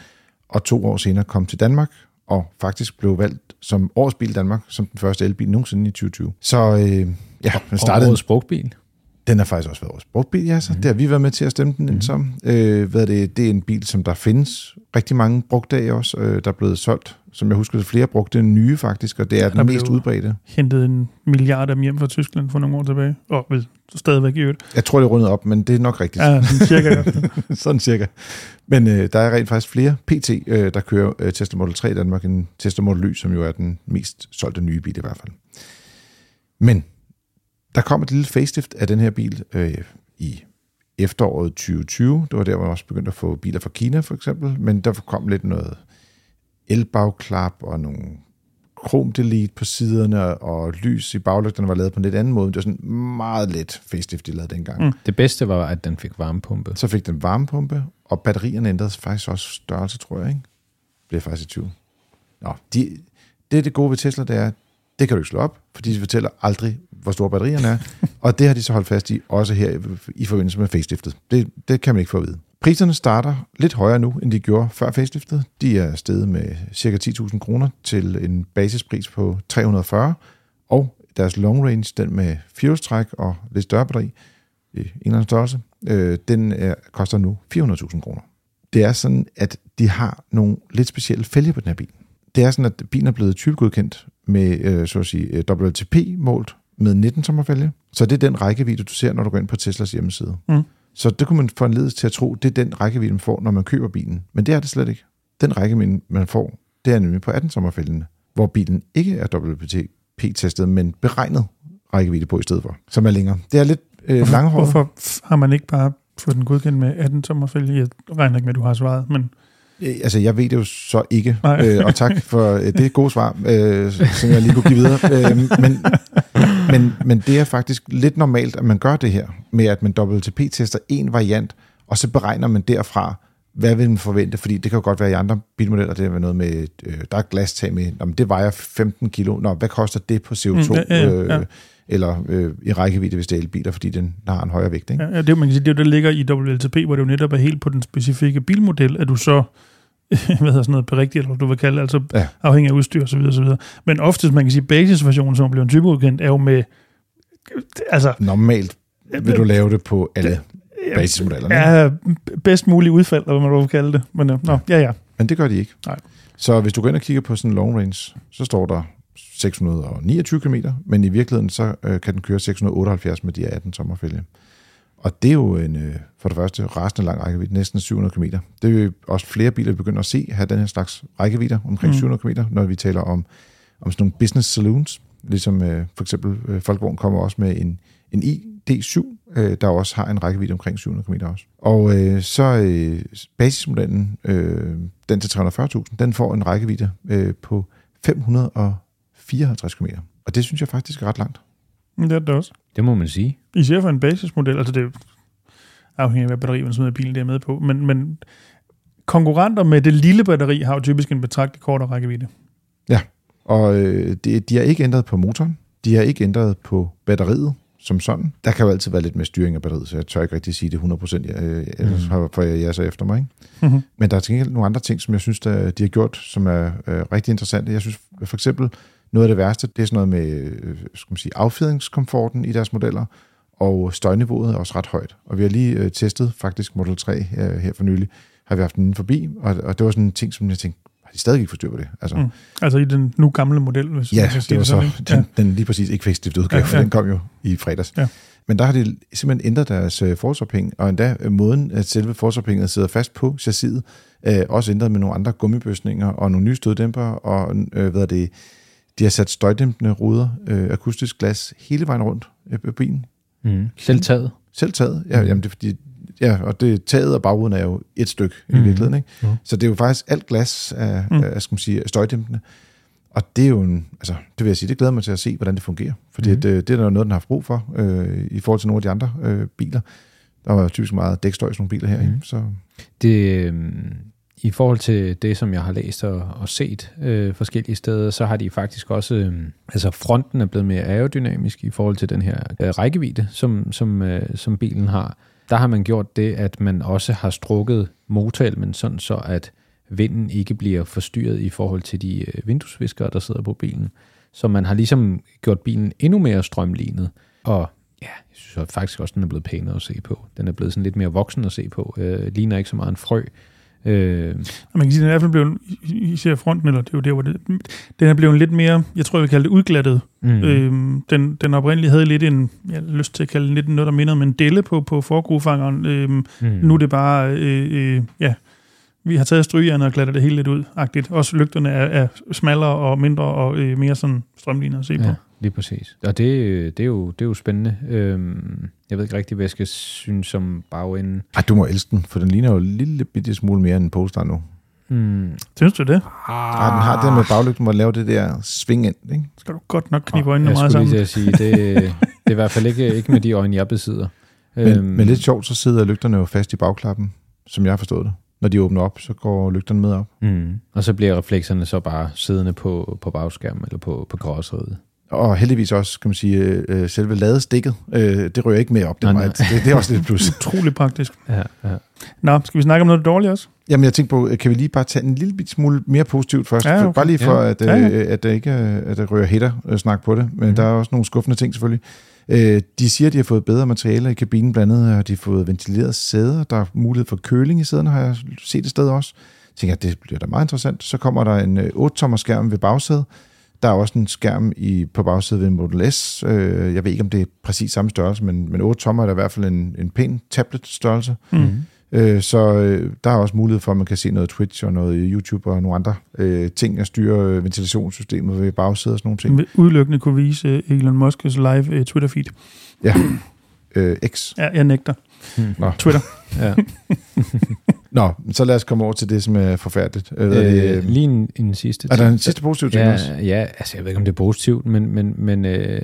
[SPEAKER 1] og to år senere kom til Danmark, og faktisk blev valgt som årets bil i Danmark, som den første elbil nogensinde i 2020. Så øh, ja,
[SPEAKER 3] Og
[SPEAKER 1] startede
[SPEAKER 3] årets brugtbil.
[SPEAKER 1] Den har faktisk også været vores brugtbil, ja, så mm. det har vi været med til at stemme den ind som. Øh, hvad er det, det er en bil, som der findes rigtig mange brugte af også. Øh, der er blevet solgt, som jeg husker, flere brugte end nye faktisk, og det er
[SPEAKER 2] Der
[SPEAKER 1] den mest udbredte.
[SPEAKER 2] Hentet en milliard af dem hjem fra Tyskland for nogle år tilbage. Og vel stadigvæk i øvrigt.
[SPEAKER 1] Jeg tror, det er rundet op, men det er nok rigtigt.
[SPEAKER 2] Ja, sådan cirka.
[SPEAKER 1] Sådan cirka. Men øh, der er rent faktisk flere PT, øh, der kører øh, Tesla Model 3 i Danmark, end Tesla Model Y, som jo er den mest solgte nye bil i hvert fald. Men der kom et lille facelift af den her bil øh, i efteråret 2020. Det var der, hvor man også begyndte at få biler fra Kina for eksempel, men der kom lidt noget elbagklap og nogle krom delete på siderne, og lys i baglygterne var lavet på en lidt anden måde. Det var sådan meget let facelift, de lavede dengang.
[SPEAKER 2] Mm.
[SPEAKER 3] Det bedste var, at den fik varmepumpe.
[SPEAKER 1] Så fik den varmepumpe, og batterierne ændrede faktisk også størrelse, tror jeg, ikke? Jeg faktisk i tvivl. Nå, de, det er det gode ved Tesla, det er, det kan du ikke slå op, fordi de fortæller aldrig, hvor store batterierne er. og det har de så holdt fast i, også her i- forbindelse med faceliftet. Det, det kan man ikke få at vide. Priserne starter lidt højere nu, end de gjorde før faceliftet. De er steget med ca. 10.000 kroner til en basispris på 340, og deres long range, den med firehjulstræk og lidt større batteri, i en eller anden størrelse, øh, den er, koster nu 400.000 kroner. Det er sådan, at de har nogle lidt specielle fælge på den her bil. Det er sådan, at bilen er blevet typegodkendt med, øh, så at sige, øh, WLTP-målt med 19 tommer fælge. Så det er den rækkevidde, du ser, når du går ind på Teslas hjemmeside.
[SPEAKER 2] Mm.
[SPEAKER 1] Så det kunne man få en til at tro, det er den rækkevidde, man får, når man køber bilen. Men det er det slet ikke. Den rækkevidde, man får, det er nemlig på 18 sommerfældene, hvor bilen ikke er WLTP-testet, men beregnet rækkevidde på i stedet for, som er længere. Det er lidt øh, langhåret.
[SPEAKER 2] Hvorfor har man ikke bare fået den godkendt med 18 tommerfælge? Jeg regner ikke med, at du har svaret, men
[SPEAKER 1] Altså, jeg ved det jo så ikke,
[SPEAKER 2] Nej.
[SPEAKER 1] øh, og tak for øh, det gode svar, øh, som jeg lige kunne give videre. Øh, men, men, men det er faktisk lidt normalt, at man gør det her, med at man WLTP-tester en variant, og så beregner man derfra, hvad vil man forvente, fordi det kan jo godt være i andre bilmodeller, det er noget med, øh, der er glastag med, Nå, men det vejer 15 kilo, Nå, hvad koster det på CO2,
[SPEAKER 2] Mm, ja, ja, ja.
[SPEAKER 1] Øh, eller øh, i rækkevidde, hvis det er elbiler, fordi den har en højere vægt, ikke?
[SPEAKER 2] Ja, ja, det, man kan sige, det er jo det, der ligger i WLTP, hvor det jo netop er helt på den specifikke bilmodel, at du så hvad hedder sådan noget, berigtigt, eller hvad du vil kalde det, altså
[SPEAKER 1] Ja.
[SPEAKER 2] afhængig af udstyr osv. osv. Men oftest, man kan sige, basisversionen, som bliver en typeudkendt, er jo med, altså,
[SPEAKER 1] Normalt vil du lave det på alle basismodellerne,
[SPEAKER 2] er bedst mulig udfald, eller hvad man vil kalde det. Men øh, nå, ja, ja.
[SPEAKER 1] men det gør de ikke.
[SPEAKER 2] Nej.
[SPEAKER 1] Så hvis du går ind og kigger på sådan en long range, så står der 629 km, men i virkeligheden så øh, kan den køre 678 med de 18 sommerfælge. Og det er jo en, øh, for det første rasende lang rækkevidde, næsten 700 km. Det er jo også flere biler, der begynder at se, have den her slags rækkevidder omkring
[SPEAKER 2] mm.
[SPEAKER 1] 700 km, når vi taler om, om sådan nogle business saloons, ligesom øh, for eksempel øh, Folkevogn kommer også med en, en ID7, øh, der også har en rækkevidde omkring 700 km også. Og øh, så øh, basismodellen, øh, den til 340.000, den får en rækkevidde øh, på 554 km. Og det synes jeg faktisk er ret langt.
[SPEAKER 2] Det er det også.
[SPEAKER 3] Det må man sige.
[SPEAKER 2] Især for en basismodel, altså det er jo afhængig af, hvad batteri man smider i bilen, det er med på, men, men konkurrenter med det lille batteri har jo typisk en betragtelig kortere rækkevidde.
[SPEAKER 1] Og øh, de, de har ikke ændret på motoren. De har ikke ændret på batteriet som sådan. Der kan jo altid være lidt med styring af batteriet, så jeg tør ikke rigtig sige det 100%, jeg, øh, ellers
[SPEAKER 3] Mhm.
[SPEAKER 1] mm. får jeg jer så efter mig. Ikke?
[SPEAKER 2] Mm-hmm.
[SPEAKER 1] Men der er til gengæld nogle andre ting, som jeg synes, der, de har gjort, som er øh, rigtig interessante. Jeg synes for eksempel, noget af det værste, det er sådan noget med øh, skal man sige, affjedringskomforten i deres modeller, og støjniveauet er også ret højt. Og vi har lige øh, testet faktisk Model 3 øh, her for nylig, har vi haft den forbi, og, og det var sådan en ting, som jeg tænkte, har de stadig ikke forstyr på det? Altså,
[SPEAKER 2] Mm. Altså i den nu gamle model, hvis
[SPEAKER 1] Ja,
[SPEAKER 2] man kan sige
[SPEAKER 1] det var så
[SPEAKER 2] sådan,
[SPEAKER 1] den, den lige præcis ikke facelift udgave,
[SPEAKER 2] Ja,
[SPEAKER 1] for
[SPEAKER 2] ja.
[SPEAKER 1] den kom jo i fredags.
[SPEAKER 2] Ja.
[SPEAKER 1] Men der har de simpelthen ændret deres øh, forsophæng, og endda øh, måden, at selve forsophænget sidder fast på chassiset, øh, også ændret med nogle andre gummibøsninger og nogle nye støddæmper, og øh, hvad er det, de har sat støjdæmpende ruder, øh, akustisk glas, hele vejen rundt øh, bilen.
[SPEAKER 3] Mm. Selv taget.
[SPEAKER 1] Selv taget. Ja,
[SPEAKER 3] Mhm.
[SPEAKER 1] jamen det er fordi, ja, og det taget og bagruden er jo et stykke mm. i virkeligheden, ikke?
[SPEAKER 3] Ja.
[SPEAKER 1] Så det er jo faktisk alt glas af,
[SPEAKER 2] Mm.
[SPEAKER 1] mm. af skal man sige, støjdæmpende. Og det er jo en, altså, det vil jeg sige, det glæder mig til at se, hvordan det fungerer. Fordi mm. det, det er noget, den har haft brug for, øh, i forhold til nogle af de andre øh, biler. Der var typisk meget dækstøj i sådan nogle biler her,
[SPEAKER 3] Mhm.
[SPEAKER 1] mm. så
[SPEAKER 3] Det, øhm, i forhold til det, som jeg har læst og, og set øh, forskellige steder, så har de faktisk også, øh, altså fronten er blevet mere aerodynamisk i forhold til den her øh, rækkevidde, som, som, øh, som bilen har. Der har man gjort det, at man også har strukket motorelmen sådan så, at vinden ikke bliver forstyrret i forhold til de øh, vinduesviskere, der sidder på bilen. Så man har ligesom gjort bilen endnu mere strømlignet. Og ja, jeg synes faktisk også, den er blevet pænere at se på. Den er blevet sådan lidt mere voksen at se på. Øh, ligner ikke så meget en frø. Øh,
[SPEAKER 2] man kan sige, at den er i hvert fald blevet, især fronten, eller det er jo der, hvor det, den er blevet lidt mere, jeg tror, jeg vil kalde det udglattet.
[SPEAKER 3] mm.
[SPEAKER 2] Øhm, den, den oprindeligt havde lidt en, jeg har lyst til at kalde det lidt noget, der minder om en delle på, på forgrufangeren. Øhm,
[SPEAKER 3] mm.
[SPEAKER 2] Nu er det bare, øh, øh, ja, vi har taget strygerne og glatter det hele lidt ud, agtigt. Også lygterne er, er smallere og mindre og øh, mere sådan strømlignet at se på.
[SPEAKER 3] Lige præcis. Og det, det, er, jo, det er jo spændende. Øhm, jeg ved ikke rigtig, hvad jeg skal synes om bagenden.
[SPEAKER 1] ej, du må elske den, for den ligner jo en lille bitte smule mere end en Polestar nu.
[SPEAKER 3] Mm.
[SPEAKER 2] Synes du det?
[SPEAKER 1] Ah, den har det der med baglygten, hvor den laver det der sving ind, ikke?
[SPEAKER 2] Skal du godt nok knibe øjnene
[SPEAKER 3] jeg
[SPEAKER 2] meget
[SPEAKER 3] skulle
[SPEAKER 2] sammen.
[SPEAKER 3] lige til at sige, det, det er i hvert fald ikke, ikke med de øjne, jeg besidder.
[SPEAKER 1] Men, øhm. men lidt sjovt, så sidder lygterne jo fast i bagklappen, som jeg har forstået det. Når de åbner op, så går lygterne med op.
[SPEAKER 3] Mm. Og så bliver reflekserne så bare siddende på, på bagskærmen eller på, på gråseriet.
[SPEAKER 1] Og heldigvis også, kan man sige, øh, selve ladestikket, øh, det rører ikke med op. Det,
[SPEAKER 3] Nej,
[SPEAKER 1] er,
[SPEAKER 3] nej.
[SPEAKER 1] det, det er også lidt plus.
[SPEAKER 2] Utrolig praktisk.
[SPEAKER 3] Ja, ja.
[SPEAKER 2] Nå, skal vi snakke om noget dårligt også?
[SPEAKER 1] Jamen, jeg tænkte på, øh, kan vi lige bare tage en lille bit smule mere positivt først?
[SPEAKER 2] Ja,
[SPEAKER 1] For-
[SPEAKER 2] okay.
[SPEAKER 1] Bare lige for,
[SPEAKER 3] Ja.
[SPEAKER 1] at, øh,
[SPEAKER 2] Ja, ja.
[SPEAKER 1] at der ikke at der rører hætter øh, snak på det. Men mm. der er også nogle skuffende ting selvfølgelig. Øh, de siger, at de har fået bedre materialer i kabinen. Blandt andet har de fået ventileret sæder. Der er mulighed for køling i sæderne, har jeg set et sted også. Jeg tænker, at det bliver da meget interessant. Så kommer der en øh, 8-tommer skærm ved bagsædet. Der er også en skærm i, på bagsædet ved Model S. Øh, jeg ved ikke, om det er præcis samme størrelse, men, men 8 tommer er da i hvert fald en, en pæn tablet-størrelse.
[SPEAKER 2] Mm.
[SPEAKER 1] Øh, så øh, der er også mulighed for, at man kan se noget Twitch og noget YouTube og nogle andre øh, ting at styre øh, ventilationssystemet ved bagsædet og sådan nogle ting.
[SPEAKER 2] Udelukkende kunne vise øh, Elon Musk's live øh, Twitter-feed.
[SPEAKER 1] Ja. Øh, X.
[SPEAKER 2] Ja, jeg nægter.
[SPEAKER 1] Nå.
[SPEAKER 2] Twitter.
[SPEAKER 3] ja.
[SPEAKER 1] Nå, så lad os komme over til det, som er forfærdeligt. Øh, hvad er, det,
[SPEAKER 3] Øh,
[SPEAKER 1] øh,
[SPEAKER 3] lige en, en sidste
[SPEAKER 1] er der
[SPEAKER 3] ting.
[SPEAKER 1] en sidste positiv ting også?
[SPEAKER 3] Ja, ja, altså jeg ved ikke, om det er positivt, men, men, men øh,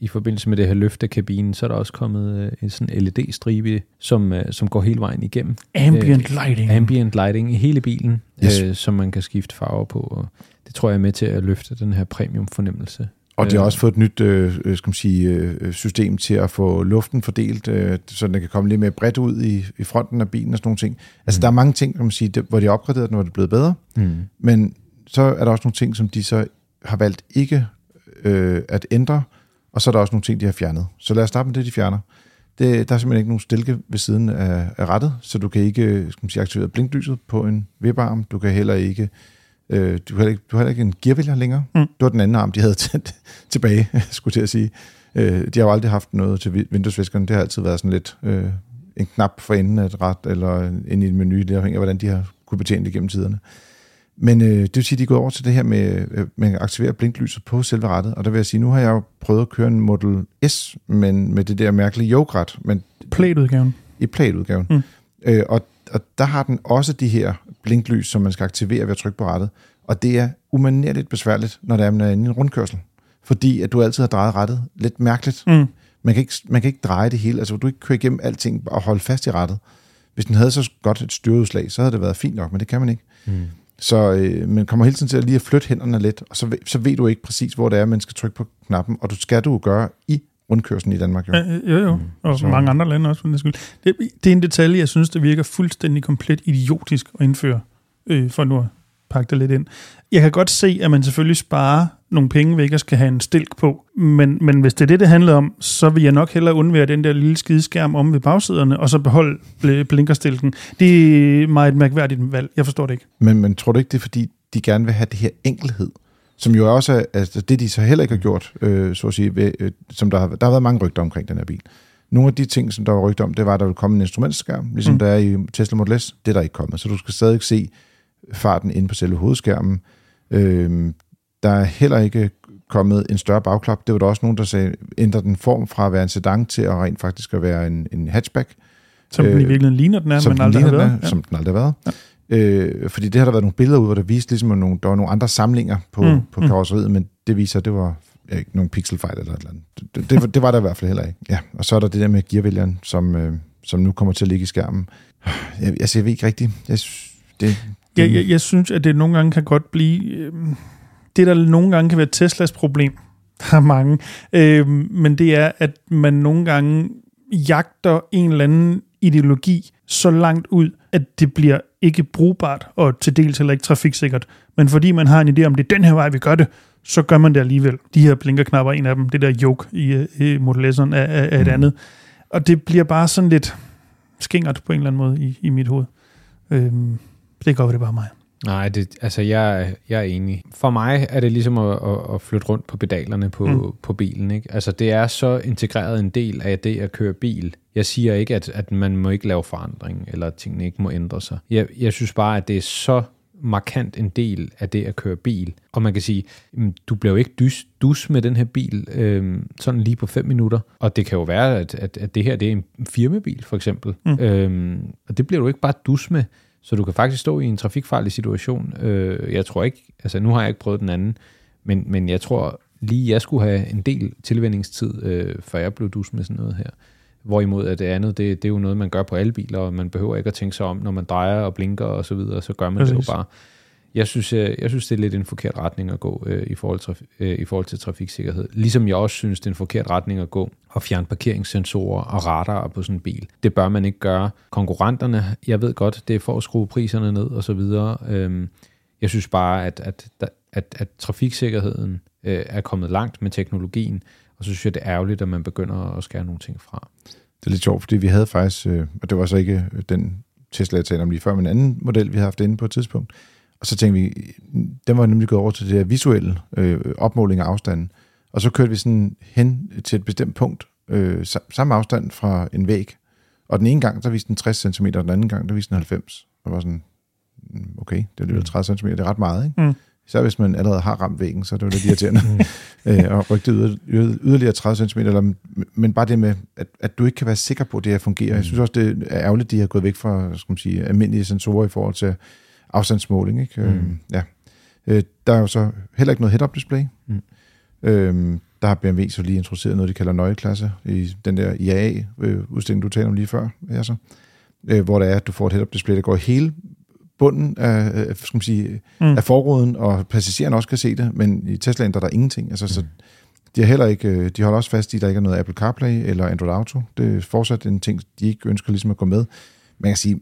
[SPEAKER 3] i forbindelse med det her løft af kabinen, så er der også kommet øh, en sådan LED-stribe, som, øh, som går hele vejen igennem.
[SPEAKER 2] Ambient øh, lighting.
[SPEAKER 3] Ambient lighting i hele bilen,
[SPEAKER 1] Yes.
[SPEAKER 3] øh, som man kan skifte farver på. Og det tror jeg er med til at løfte den her premium-fornemmelse.
[SPEAKER 1] Og de har
[SPEAKER 3] Øh,
[SPEAKER 1] også fået et nyt øh, øh, skal man sige, øh, system til at få luften fordelt, øh, så den kan komme lidt mere bredt ud i, i fronten af bilen og sådan nogle ting. Altså,
[SPEAKER 3] Mm.
[SPEAKER 1] der er mange ting, kan man sige, det, hvor de har opgraderet den, hvor det er blevet bedre.
[SPEAKER 3] Mm.
[SPEAKER 1] Men så er der også nogle ting, som de så har valgt ikke øh, at ændre, og så er der også nogle ting, de har fjernet. Så lad os starte med det, de fjerner. Det, der er simpelthen ikke nogen stilke ved siden af, af rettet, så du kan ikke øh, skal man sige, aktivere blinklyset på en vippearm. Du kan heller ikke, øh, du har ikke, du har ikke en gearvælger længere.
[SPEAKER 2] Mm.
[SPEAKER 1] Det var den anden arm, de havde t- tilbage, skulle jeg til at sige. Øh, de har jo aldrig haft noget til vi- vinduesviskerne. Det har altid været sådan lidt øh, en knap for enden af et ret, eller inde i en menu, det afhænger af, hvordan de har kunne betjene det gennem tiderne. Men øh, det vil sige, at de er gået over til det her med, øh, man kan aktivere blinklyset på selve rettet, og der vil jeg sige, nu har jeg jo prøvet at køre en Model S, men med det der mærkelige yoke-ret, men
[SPEAKER 2] Plate-udgaven.
[SPEAKER 1] i plate-udgaven.
[SPEAKER 2] Mm.
[SPEAKER 1] Øh, og, og der har den også de her blinklys, som man skal aktivere ved at trykke på rettet, og det er umanerligt besværligt, når der er, man er inde i en rundkørsel. Fordi at du altid har drejet rettet lidt mærkeligt.
[SPEAKER 2] Mm.
[SPEAKER 1] Man kan, ikke, man kan ikke dreje det hele, altså du kan ikke køre igennem alting og holde fast i rettet. Hvis den havde så godt et styreudslag, så havde det været fint nok, men det kan man ikke.
[SPEAKER 3] Mm.
[SPEAKER 1] Så øh, man kommer hele tiden til at lige at flytte hænderne lidt, og så, ved- så ved du ikke præcis, hvor det er, man skal trykke på knappen, og du skal du jo gøre i rundkørslen i Danmark. Jo.
[SPEAKER 2] Ja, jo, jo. Og
[SPEAKER 1] Så-
[SPEAKER 2] mange andre lande også, for den skyld. Det, det er en detalje, jeg synes, det virker fuldstændig komplet idiotisk at indføre, øh, for nu at pakke det lidt ind. Jeg kan godt se, at man selvfølgelig sparer nogle penge ved ikke at skal have en stilk på, men, men hvis det er det, det handler om, så vil jeg nok hellere undvære den der lille skideskærm om ved bagsæderne, og så beholde bl- blinkerstilken. Det er meget et mærkværdigt valg. Jeg forstår det ikke.
[SPEAKER 1] Men, men tror du ikke, det er fordi, de gerne vil have det her enkelhed? Som jo også er altså det, de så heller ikke har gjort, øh, så at sige, ved, øh, som der har, der har været mange rygter omkring den her bil. Nogle af de ting, som der var rygter om, det var, at der ville komme en instrumentskærm, ligesom
[SPEAKER 2] Mm.
[SPEAKER 1] der er i Tesla Model S. Det er der ikke kommet, så du skal stadig se farten inde på selve hovedskærmen. Øh, der er heller ikke kommet en større bagklap. Det var der også nogen, der sagde, ændrer den form fra at være en sedan til at rent faktisk at være en, en hatchback
[SPEAKER 2] Som øh, den i
[SPEAKER 1] Øh,
[SPEAKER 2] virkeligheden ligner den er,
[SPEAKER 1] som
[SPEAKER 2] men
[SPEAKER 1] den
[SPEAKER 2] aldrig har været.
[SPEAKER 1] er,
[SPEAKER 2] Ja.
[SPEAKER 1] som den aldrig har været. Ja. Øh, fordi det har der været nogle billeder ud, hvor der viste ligesom, at nogle, der var nogle andre samlinger på,
[SPEAKER 2] Mm,
[SPEAKER 1] på
[SPEAKER 2] mm.
[SPEAKER 1] karosseriet, men det viser, at det var ja, ikke nogle pixelfejl eller et eller andet. Det, det, var- det var der i hvert fald heller ikke. Ja, og så er der det der med gearvælgeren, som, øh, som nu kommer til at ligge i skærmen. Jeg, altså, jeg ved ikke rigtigt. Jeg, synes, det, det,
[SPEAKER 2] Jeg, jeg, jeg synes, at det nogle gange kan godt blive... Øh, det, der nogle gange kan være Teslas problem, der er mange, øh, men det er, at man nogle gange jagter en eller anden ideologi så langt ud, at det bliver ikke brugbart og til dels heller ikke trafiksikkert. Men fordi man har en idé om, det er den her vej, vi gør det, så gør man det alligevel. De her blinkerknapper, en af dem, det der yoke i, i Model S'eren er, er, et
[SPEAKER 1] Mm.
[SPEAKER 2] andet. Og det bliver bare sådan lidt skingert på en eller anden måde i, i mit hoved. Øhm, det være, det bare mig.
[SPEAKER 3] Nej, det, altså jeg, jeg er enig. For mig er det ligesom at, at, at flytte rundt på pedalerne på,
[SPEAKER 2] mm.
[SPEAKER 3] på bilen. Ikke? Altså det er så integreret en del af det at køre bil. Jeg siger ikke, at, at man må ikke lave forandring, eller at tingene ikke må ændre sig. Jeg, jeg synes bare, at det er så markant en del af det at køre bil. Og man kan sige, du bliver jo ikke dus, dus med den her bil øhm, sådan lige på fem minutter. Og det kan jo være, at, at, at det her det er en firmabil for eksempel.
[SPEAKER 2] Mm.
[SPEAKER 3] Øhm, og det bliver du ikke bare dus med. Så du kan faktisk stå i en trafikfarlig situation. Øh, jeg tror ikke, altså nu har jeg ikke prøvet den anden, men, men jeg tror lige, jeg skulle have en del tilvændingstid, øh, før jeg blev dus med sådan noget her. Hvorimod at det andet, det, det er jo noget, man gør på alle biler, og man behøver ikke at tænke sig om, når man drejer og blinker og så videre, så gør man Præcis. det jo bare. Jeg synes, jeg, jeg synes, det er lidt en forkert retning at gå øh, i, forhold til, øh, i forhold til trafiksikkerhed. Ligesom jeg også synes, det er en forkert retning at gå og fjerne parkeringssensorer og radarer på sådan en bil. Det bør man ikke gøre. Konkurrenterne, jeg ved godt, det er for at skrue priserne ned og så videre. Øhm, jeg synes bare, at, at, at, at trafiksikkerheden øh, er kommet langt med teknologien, og så synes jeg, det er ærgerligt, at man begynder at skære nogle ting fra.
[SPEAKER 1] det er lidt sjovt, fordi vi havde faktisk, øh, og det var så ikke øh, den Tesla, jeg talte om lige før, men en anden model, vi havde haft inde på et tidspunkt. Og så tænkte vi, den var nemlig gået over til det der visuelle øh, opmåling af afstanden. Og så kørte vi sådan hen til et bestemt punkt, øh, sa- samme afstand fra en væg. Og den ene gang, der viste den 60 cm, og den anden gang, der viste den 90. Og var sådan, mm, okay, det er alligevel 30 cm, det er ret meget, ikke?
[SPEAKER 2] Mm.
[SPEAKER 1] Især hvis man allerede har ramt væggen, så er det jo lidt irriterende. øh, og rykte yder, yder, yderligere 30 cm, eller, men bare det med, at, at du ikke kan være sikker på, at det her fungerer. Jeg synes også, det er ærgerligt, at de har gået væk fra skal man sige, almindelige sensorer i forhold til afstandsmåling. Ikke?
[SPEAKER 3] Mm.
[SPEAKER 1] Øh, ja. øh, der er jo så heller ikke noget head-up display.
[SPEAKER 3] Mm.
[SPEAKER 1] Øh, Der har BMW så lige introduceret noget, de kalder nøgleklasse i den der IAA-udstilling, du talte om lige før, altså, øh, hvor det er, at du får et head-up display, der går hele bunden af, af, skal man sige, mm. af forruden, og passageren også kan se det, men i Teslaen der er der ingenting. Altså, så de, har heller ikke, øh, de holder også fast i, at der ikke er noget Apple CarPlay eller Android Auto. Det er fortsat en ting, de ikke ønsker ligesom at gå med. Man kan sige,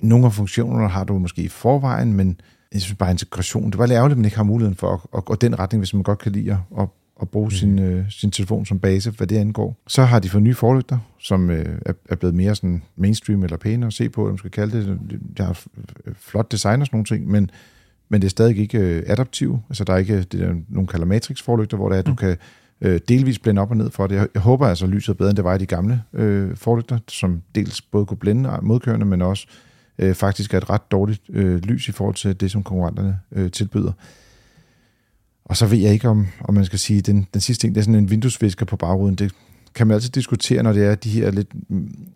[SPEAKER 1] nogle af funktionerne har du måske i forvejen, men jeg synes bare integration. Det var lidt ærgerligt, at man ikke har muligheden for at, at gå den retning, hvis man godt kan lide at, at bruge mm. sin, øh, sin telefon som base, hvad det angår. Så har de fået nye forlygter, som øh, er, er blevet mere sådan mainstream eller pænere at se på, hvad man skal kalde det. De har flot design og sådan nogle ting, men, men det er stadig ikke øh, adaptiv. Altså der er ikke det der, nogen kalder matrix forlygter, hvor det er, at mm. du kan øh, delvis blænde op og ned for det. Jeg, jeg håber altså, at lyset er bedre, end det var i de gamle øh, forlygter, som dels både kunne blænde modkørende, men også øh, faktisk er et ret dårligt øh, lys i forhold til det, som konkurrenterne øh, tilbyder. Og så ved jeg ikke, om, om man skal sige, den, den sidste ting, det er sådan en vinduesvisker på bagruden. Det kan man altid diskutere, når det er de her lidt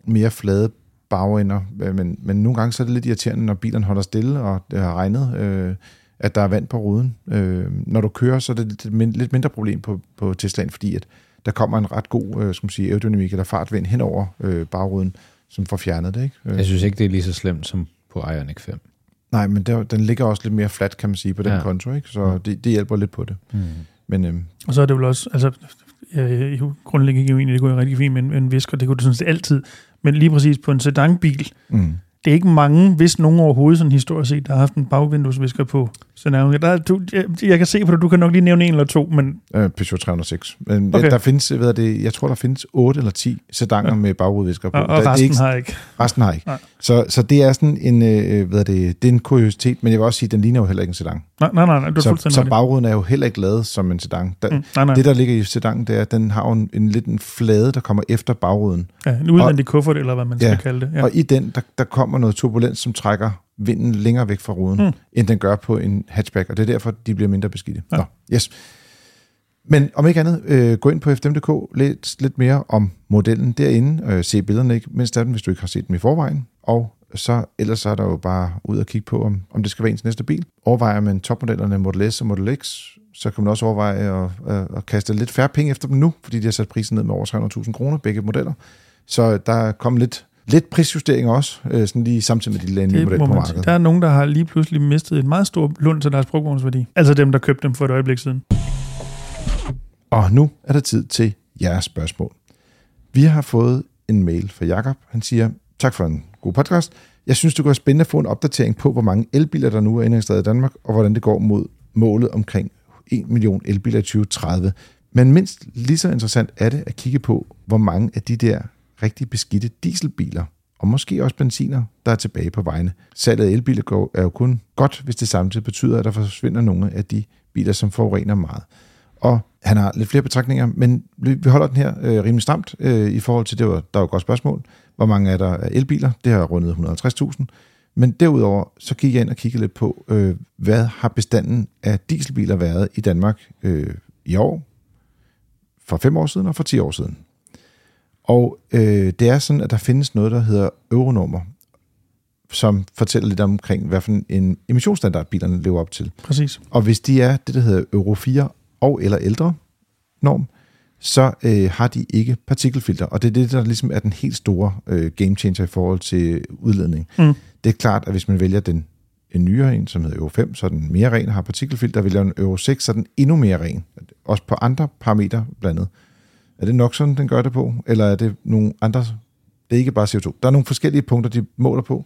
[SPEAKER 1] mere flade bagender. Men, men nogle gange så er det lidt irriterende, når bilerne holder stille, og det har regnet, øh, at der er vand på ruden. Øh, når du kører, så er det lidt, lidt mindre problem på, på Teslaen, fordi at der kommer en ret god øh, skal man sige, aerodynamik eller fartvind hen over øh, bagruden, som får fjernet det. Ikke?
[SPEAKER 3] Jeg synes ikke, det er lige så slemt som på Ioniq 5.
[SPEAKER 1] Nej, men der, den ligger også lidt mere flat, kan man sige, på den ja. konto, ikke? så det, det hjælper lidt på det. Mm.
[SPEAKER 2] Men, øhm, og så er det vel også, altså, jeg, jeg, jeg grundlæggende ikke enig, det går rigtig fint med en, en visker, det kunne det sådan set altid, men lige præcis på en sedanbil, mm det er ikke mange, hvis nogen overhovedet sådan historisk set, der har haft en bagvinduesvisker på scenarioet. Der, du, jeg, jeg kan se på det, du kan nok lige nævne en eller to, men...
[SPEAKER 1] Uh, Peugeot 306. Men okay. der findes, ved det, jeg tror, der findes 8 eller 10 sedanger ja. med bagvinduesvisker på.
[SPEAKER 2] Og, og
[SPEAKER 1] der,
[SPEAKER 2] resten ikke, har ikke.
[SPEAKER 1] Resten har ikke. Så, så det er sådan en, øh, hvad det, det er en kuriositet, men jeg vil også sige, at den ligner jo heller ikke en sedan.
[SPEAKER 2] Nej, nej, nej, du er
[SPEAKER 1] så, så bagruden er jo heller ikke lavet som en sedan. Der, mm, nej, nej. Det, der ligger i sedan, det er, at den har en, en lidt en flade, der kommer efter bagruden.
[SPEAKER 2] Ja, en udvendig kuffert, eller hvad man ja, skal kalde det.
[SPEAKER 1] Ja. Og i den, der, der kommer noget turbulens, som trækker vinden længere væk fra ruden, mm. end den gør på en hatchback, og det er derfor, de bliver mindre beskidte. Ja. Nå, yes. Men om ikke andet, øh, gå ind på fdm.dk, læs lidt mere om modellen derinde, øh, se billederne ikke mindst af den, hvis du ikke har set dem i forvejen, og så ellers så er der jo bare ud at kigge på, om, om det skal være ens næste bil. Overvejer man topmodellerne Model S og Model X, så kan man også overveje at, at, at kaste lidt færre penge efter dem nu, fordi de har sat prisen ned med over 300.000 kroner, begge modeller. Så der er kommet lidt, lidt prisjustering også, øh, sådan lige samtidig med de lande nye modeller på markedet.
[SPEAKER 2] Der er nogen, der har lige pludselig mistet en meget stor lund til deres brugvognsværdi. Altså dem, der købte dem for et øjeblik siden.
[SPEAKER 1] Og nu er det tid til jeres spørgsmål. Vi har fået en mail fra Jakob. Han siger, tak for en god podcast. Jeg synes, det være spændende at få en opdatering på, hvor mange elbiler, der nu er indregistreret i Danmark, og hvordan det går mod målet omkring 1 million elbiler i 2030. Men mindst lige så interessant er det at kigge på, hvor mange af de der rigtig beskidte dieselbiler, og måske også benziner, der er tilbage på vejene. Salget af elbiler går, er jo kun godt, hvis det samtidig betyder, at der forsvinder nogle af de biler, som forurener meget. Og han har lidt flere betragtninger, men vi holder den her øh, rimelig stramt øh, i forhold til, det var, der var et godt spørgsmål, hvor mange er der af elbiler? Det har rundet 150.000. Men derudover, så gik jeg ind og kiggede lidt på, øh, hvad har bestanden af dieselbiler været i Danmark øh, i år, for fem år siden og for ti år siden. Og øh, det er sådan, at der findes noget, der hedder euronummer, som fortæller lidt omkring, hvad for en emissionsstandard bilerne lever op til.
[SPEAKER 2] Præcis.
[SPEAKER 1] Og hvis de er det, der hedder Euro 4 og eller ældre norm, så øh, har de ikke partikelfilter. Og det er det, der ligesom er den helt store øh, game changer i forhold til udledning. Mm. Det er klart, at hvis man vælger den en nyere en, som hedder Euro 5, så er den mere ren har partikelfilter. Vælger en Euro 6, så er den endnu mere ren. Også på andre parametre blandet. Er det nok sådan, den gør det på? Eller er det nogle andre... Det er ikke bare CO2. Der er nogle forskellige punkter, de måler på.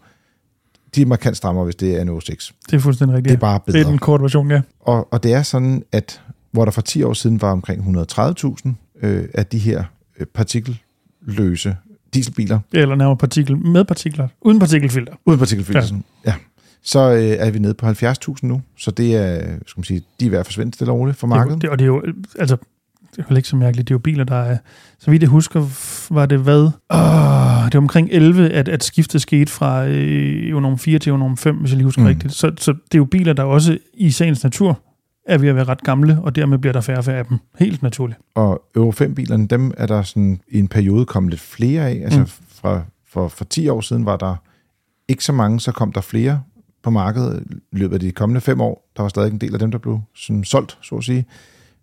[SPEAKER 1] De er markant strammere, hvis det er en Euro 6.
[SPEAKER 2] Det er fuldstændig rigtigt.
[SPEAKER 1] Det er bare bedre.
[SPEAKER 2] Det er den korte version, ja.
[SPEAKER 1] Og, og det er sådan, at hvor der for 10 år siden var omkring 130.000 øh, af de her øh, partikeløse dieselbiler.
[SPEAKER 2] Eller nærmere partikel med partikler. Uden partikelfilter.
[SPEAKER 1] Uden partikelfilter, ja. ja. Så øh, er vi nede på 70.000 nu, så det er, skal man sige, de er ved at forsvinde stille og roligt for markedet.
[SPEAKER 2] Det, og det er jo, altså, det er ikke så mærkeligt, det er jo biler, der er, så vidt jeg husker, var det hvad? Oh, det var omkring 11, at, at skiftet skete fra øh, Euro 4 til Euro 5, hvis jeg lige husker mm. rigtigt. Så, så det er jo biler, der også i sagens natur er ved at være ret gamle, og dermed bliver der færre og færre af dem. Helt naturligt.
[SPEAKER 1] Og Euro 5-bilerne, dem er der sådan i en periode kommet lidt flere af. Altså mm. fra, for, for 10 år siden var der ikke så mange, så kom der flere på markedet i løbet af de kommende fem år. Der var stadig en del af dem, der blev sådan solgt, så at sige.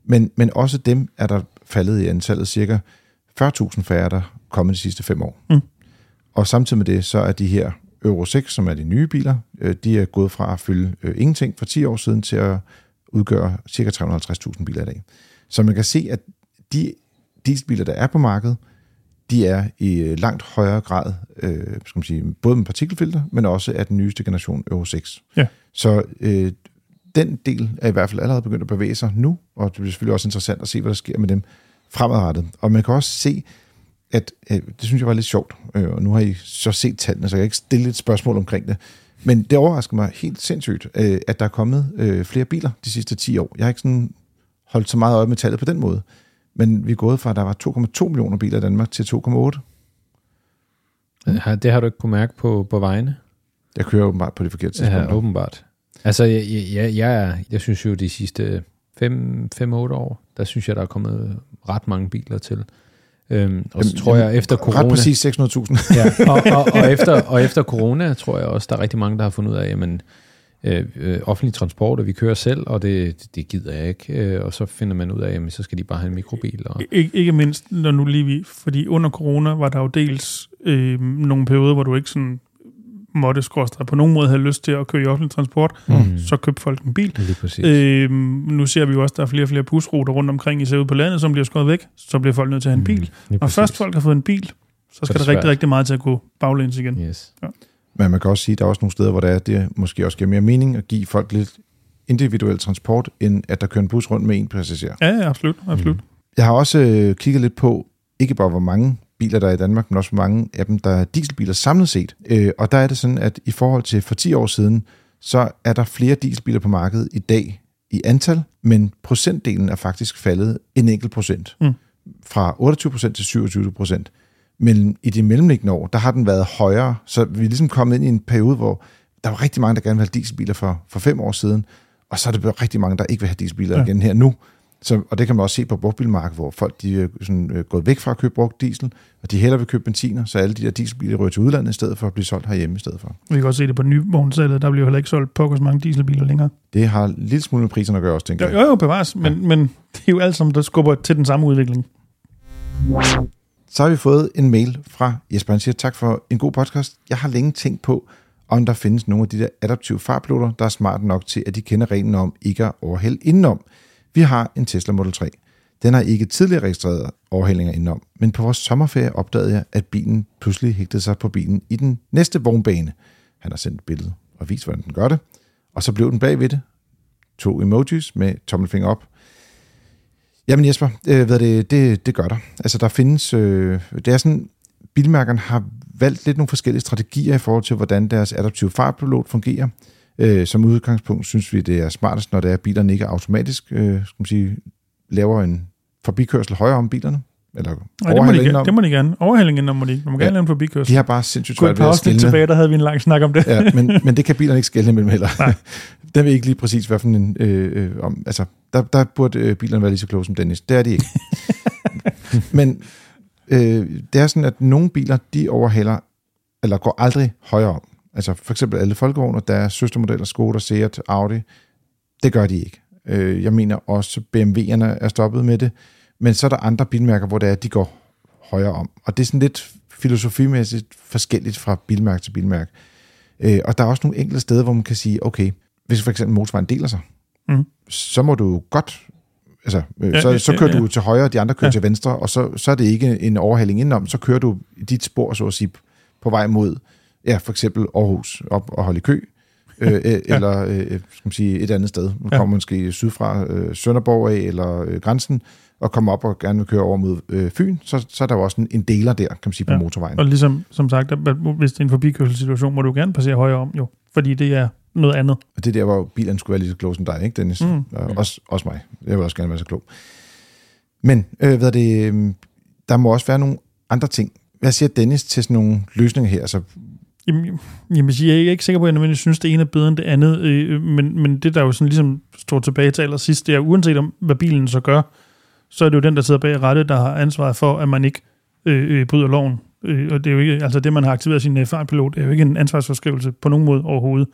[SPEAKER 1] Men, men også dem er der faldet i antallet cirka 40.000 færre, der er kommet de sidste fem år.
[SPEAKER 2] Mm.
[SPEAKER 1] Og samtidig med det, så er de her Euro 6, som er de nye biler, øh, de er gået fra at fylde øh, ingenting for 10 år siden til at udgøre cirka 350.000 biler i dag. Så man kan se, at de dieselbiler, der er på markedet, de er i øh, langt højere grad, øh, skal man sige, både med partikelfilter, men også af den nyeste generation Euro 6.
[SPEAKER 2] Ja.
[SPEAKER 1] Så øh, den del er i hvert fald allerede begyndt at bevæge sig nu, og det bliver selvfølgelig også interessant at se, hvad der sker med dem fremadrettet. Og man kan også se, at øh, det synes jeg var lidt sjovt, øh, og nu har I så set tallene, så jeg kan ikke stille et spørgsmål omkring det. Men det overrasker mig helt sindssygt, øh, at der er kommet øh, flere biler de sidste 10 år. Jeg har ikke sådan holdt så meget øje med tallet på den måde. Men vi er gået fra, at der var 2,2 millioner biler i Danmark til 2,8.
[SPEAKER 3] Har- Det har du ikke kunne mærke på, på vejene?
[SPEAKER 1] Jeg kører åbenbart på de forkerte tidspunkter.
[SPEAKER 3] Ja, åbenbart. Altså, jeg, jeg, jeg, jeg synes jo, de sidste 5-8 år, der synes jeg, der er kommet ret mange biler til. Øhm, og så
[SPEAKER 1] Jamen,
[SPEAKER 3] tror jeg,
[SPEAKER 1] jamen,
[SPEAKER 3] efter corona...
[SPEAKER 1] Ret præcis 600.000.
[SPEAKER 3] ja, og, og, og, efter, og efter corona, tror jeg også, der er rigtig mange, der har fundet ud af, jamen, øh, øh, offentlig transport, og vi kører selv, og det, det gider jeg ikke. Øh, og så finder man ud af, jamen, så skal de bare have en mikrobil. Og,
[SPEAKER 2] Ik- ikke mindst, når nu lige vi, fordi under corona var der jo dels øh, nogle perioder, hvor du ikke sådan måtte skorstræde på nogen måde have lyst til at køre i offentlig transport,
[SPEAKER 3] Mm.
[SPEAKER 2] så købte folk en bil.
[SPEAKER 3] Lige præcis.
[SPEAKER 2] Øh, nu ser vi jo også, at der er flere og flere busruter rundt omkring, især ude på landet, som bliver skåret væk. Så bliver folk nødt til at have en bil.
[SPEAKER 3] Lige
[SPEAKER 2] Når først folk har fået en bil, så skal
[SPEAKER 3] er
[SPEAKER 2] der
[SPEAKER 3] det
[SPEAKER 2] rigtig, rigtig meget til at gå baglæns igen.
[SPEAKER 3] Yes.
[SPEAKER 1] Men man kan også sige, at der er også nogle steder, hvor der er, det måske også giver mere mening at give folk lidt individuel transport, end at der kører en bus rundt med en passager.
[SPEAKER 2] Ja, ja, absolut. absolut.
[SPEAKER 3] Mm.
[SPEAKER 1] Jeg har også øh, kigget lidt på, ikke bare hvor mange biler der er i Danmark, men også hvor mange af dem, der er dieselbiler samlet set. Øh, og der er det sådan, at i forhold til for 10 år siden, så er der flere dieselbiler på markedet i dag i antal, men procentdelen er faktisk faldet en enkelt procent.
[SPEAKER 2] Mm.
[SPEAKER 1] Fra 28 procent til 27 procent. Men i de mellemliggende år, der har den været højere, så vi er ligesom kommet ind i en periode, hvor der var rigtig mange, der gerne ville have dieselbiler for, for fem år siden, og så er der rigtig mange, der ikke vil have dieselbiler
[SPEAKER 2] Ja.
[SPEAKER 1] igen her nu. Så, og det kan man også se på brugtbilmarkedet, hvor folk de er sådan, øh, gået væk fra at købe brugt diesel, og de hellere vil købe benziner, så alle de der dieselbiler ryger til udlandet i stedet for at blive solgt herhjemme i stedet for.
[SPEAKER 2] Vi kan også se det på nyvognsalget. Der bliver jo heller ikke solgt pokkers mange dieselbiler længere.
[SPEAKER 1] Det har lille smule med priserne at gøre også, tænker jeg.
[SPEAKER 2] jo, jo bevares, men, ja. men det er jo alt sammen, der skubber til den samme udvikling.
[SPEAKER 1] Så har vi fået en mail fra Jesper, han siger, tak for en god podcast. Jeg har længe tænkt på, om der findes nogle af de der adaptive farpiloter, der er smart nok til, at de kender reglen om ikke at overhælde indenom. Vi har en Tesla Model 3. Den har ikke tidligere registreret overhældinger indenom, men på vores sommerferie opdagede jeg, at bilen pludselig hægtede sig på bilen i den næste vognbane. Han har sendt et billede og vist, hvordan den gør det. Og så blev den bagved det. To emojis med tommelfinger op. Jamen Jesper, øh, hvad det, det, det gør der. Altså der findes, øh, det er sådan, bilmærkerne har valgt lidt nogle forskellige strategier i forhold til, hvordan deres adaptive fartpilot fungerer. Øh, som udgangspunkt synes vi, det er smartest, når det er, at bilerne ikke automatisk øh, skal man sige, laver en forbikørsel højere om bilerne. Eller
[SPEAKER 2] Nej, det, må de, gerne-
[SPEAKER 1] indenom.
[SPEAKER 2] det må de gerne. Overhældningen må de ikke. Man må gerne
[SPEAKER 1] Ja.
[SPEAKER 2] lave en forbikørsel.
[SPEAKER 1] De har bare sindssygt svært ved at skille.
[SPEAKER 2] tilbage, der havde vi en lang snak om det.
[SPEAKER 1] Ja, men, men det kan bilerne ikke skælde imellem heller.
[SPEAKER 2] Nej.
[SPEAKER 1] Den ved ikke lige præcis, hvad for en... Øh, øh, om, altså, der, der burde øh, bilerne være lige så kloge som Dennis. Det er de ikke. men øh, det er sådan, at nogle biler, de overhaler, eller går aldrig højere om. Altså for eksempel alle folkevogner, der er søstermodeller, Skoda, Seat, Audi. Det gør de ikke. Øh, jeg mener også, BMW'erne er stoppet med det. Men så er der andre bilmærker, hvor det er, at de går højere om. Og det er sådan lidt filosofimæssigt forskelligt fra bilmærke til bilmærke. Øh, og der er også nogle enkelte steder, hvor man kan sige, okay, hvis for eksempel motorvejen deler sig,
[SPEAKER 2] Mhm.
[SPEAKER 1] så må du godt, altså, øh,
[SPEAKER 2] Ja,
[SPEAKER 1] så,
[SPEAKER 2] ja,
[SPEAKER 1] så
[SPEAKER 2] ja,
[SPEAKER 1] kører
[SPEAKER 2] ja.
[SPEAKER 1] du til højre, de andre kører
[SPEAKER 2] Ja.
[SPEAKER 1] til venstre, og så, så er det ikke en overhaling indenom, så kører du dit spor, så at sige, på vej mod, ja, for eksempel Aarhus, op og holde i kø, øh, øh, eller øh, skal man sige, et andet sted. Man
[SPEAKER 2] Ja.
[SPEAKER 1] kommer måske sydfra øh, Sønderborg af, eller øh, grænsen, og kommer op og gerne vil køre over mod øh, Fyn, så, så er der jo også en, en deler der, kan man sige, på
[SPEAKER 2] Ja.
[SPEAKER 1] motorvejen.
[SPEAKER 2] Og ligesom som sagt, hvis det er en forbikørselssituation, må du gerne passere højere om, jo. Fordi det er noget andet.
[SPEAKER 1] Og det er der, hvor bilerne skulle være lige så klog som dig, ikke Dennis?
[SPEAKER 2] Mm.
[SPEAKER 1] Og også, også mig. Jeg vil også gerne være så klog. Men øh, hvad er det, øh, der må også være nogle andre ting. Hvad siger Dennis til sådan nogle løsninger her? Altså,
[SPEAKER 2] Jamen, jamen, jeg er ikke sikker på, at jeg nødvendigvis synes, det ene er bedre end det andet, øh, men, men det, der jo sådan ligesom står tilbage til allersidst, det er, uanset om, hvad bilen så gør, så er det jo den, der sidder bag rettet, der har ansvaret for, at man ikke øh, øh, bryder loven. Øh, og det er jo ikke, altså det, man har aktiveret sin øh, fartpilot, er jo ikke en ansvarsforskrivelse på nogen måde overhovedet.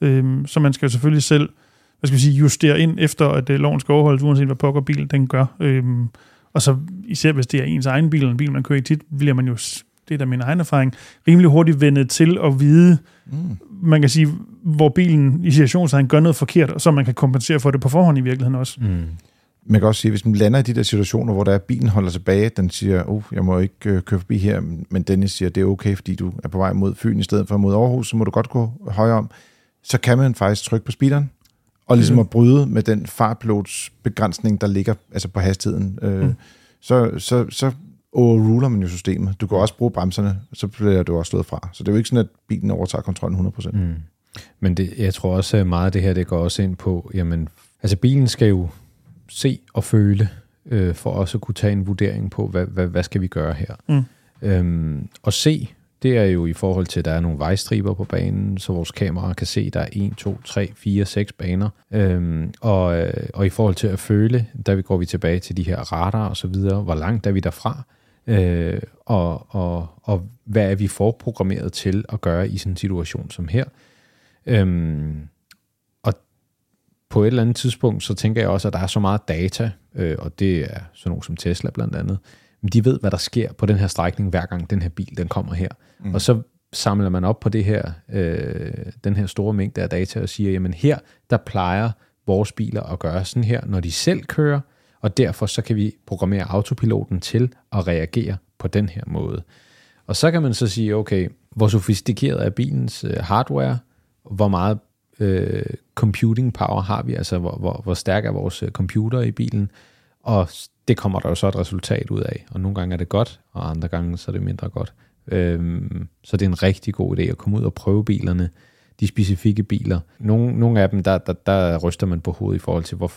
[SPEAKER 2] Øh, så man skal jo selvfølgelig selv, hvad skal vi sige, justere ind efter, at øh, loven skal overholdes, uanset hvad pokker bilen den gør. Øh, Og så især hvis det er ens egen bil, en bil, man kører i tit, bliver man jo, det er da min egen erfaring, rimelig hurtigt vendet til at vide, mm. man kan sige, hvor bilen i situationstegn gør noget forkert, og så man kan kompensere for det på forhånd i virkeligheden også.
[SPEAKER 3] Mm.
[SPEAKER 1] Man kan også sige, hvis man lander i de der situationer, hvor der er, bilen holder tilbage, den siger, oh, jeg må ikke øh, køre forbi her, men Dennis siger, det er okay, fordi du er på vej mod Fyn i stedet for mod Aarhus, så må du godt gå højere om. Så kan man faktisk trykke på speederen, og ligesom at bryde med den fartpilotsbegrænsning, der ligger altså på hastigheden. Øh, mm. Så, så, så overruler man jo systemet. Du kan også bruge bremserne, så bliver du også slået fra. Så det er jo ikke sådan, at bilen overtager kontrollen 100%. Mm.
[SPEAKER 3] Men det, jeg tror også, at meget af det her, det går også ind på, jamen, altså bilen skal jo se og føle, øh, for også at kunne tage en vurdering på, hvad, hvad, hvad skal vi gøre her. Mm. Øhm, og se, det er jo i forhold til, at der er nogle vejstriber på banen, så vores kamera kan se, at der er 1, 2, 3, 4, 6 baner. Øhm, og, øh, og i forhold til at føle, der går vi tilbage til de her radar og så videre, hvor langt er vi derfra, øh, og, og, og hvad er vi forprogrammeret til at gøre i sådan en situation som her. Øhm, og på et eller andet tidspunkt, så tænker jeg også, at der er så meget data, øh, og det er sådan nogle som Tesla blandt andet, men de ved, hvad der sker på den her strækning, hver gang den her bil den kommer her. Mm. Og så samler man op på det her, øh, den her store mængde af data og siger, jamen her, der plejer vores biler at gøre sådan her, når de selv kører, og derfor så kan vi programmere autopiloten til at reagere på den her måde. Og så kan man så sige, okay, hvor sofistikeret er bilens øh, hardware, hvor meget øh, computing power har vi, altså hvor, hvor, hvor stærk er vores øh, computer i bilen, og det kommer der jo så et resultat ud af. Og nogle gange er det godt, og andre gange så er det mindre godt. Øhm, så det er en rigtig god idé at komme ud og prøve bilerne, de specifikke biler. Nogle, nogle af dem, der, der, der ryster man på hovedet i forhold til, hvor,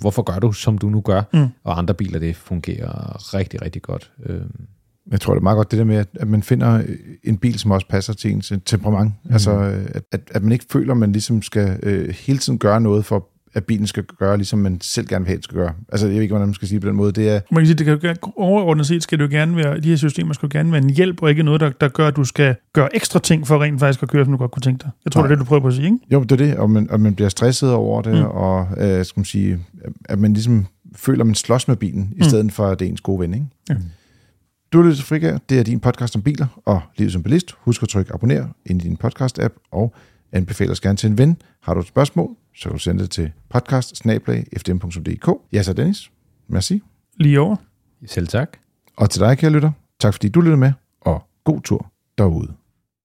[SPEAKER 3] hvorfor gør du, som du nu gør? Mm. Og andre biler, det fungerer rigtig, rigtig godt. Øhm.
[SPEAKER 1] Jeg tror, det er meget godt det der med, at man finder en bil, som også passer til ens temperament. Mm. Altså, at, at, at man ikke føler, at man ligesom skal øh, hele tiden gøre noget for at bilen skal gøre, ligesom man selv gerne vil have, skal gøre. Altså, jeg ved ikke, hvordan man skal sige på den måde. Det er...
[SPEAKER 2] Man kan sige, det kan overordnet set skal det jo gerne være, de her systemer skal jo gerne være en hjælp, og ikke noget, der, der gør, at du skal gøre ekstra ting for rent faktisk at køre, som du godt kunne tænke dig. Jeg tror, Nej. det er det, du prøver på at sige, ikke?
[SPEAKER 1] Jo, det er det, og man, og man bliver stresset over det, mm. og øh, skal man sige, at man ligesom føler, at man slås med bilen, mm. i stedet for, at det er ens gode ven, ikke? Ja. Du lytter til Frigær. Det er din podcast om biler og livet som bilist. Husk at trykke abonner ind i din podcast-app, og anbefaler os gerne til en ven. Har du et spørgsmål, så kan du sende det til podcast Ja, så Dennis. Merci.
[SPEAKER 2] Lige over.
[SPEAKER 3] Selv tak.
[SPEAKER 1] Og til dig, kære lytter. Tak fordi du lytter med, og god tur derude.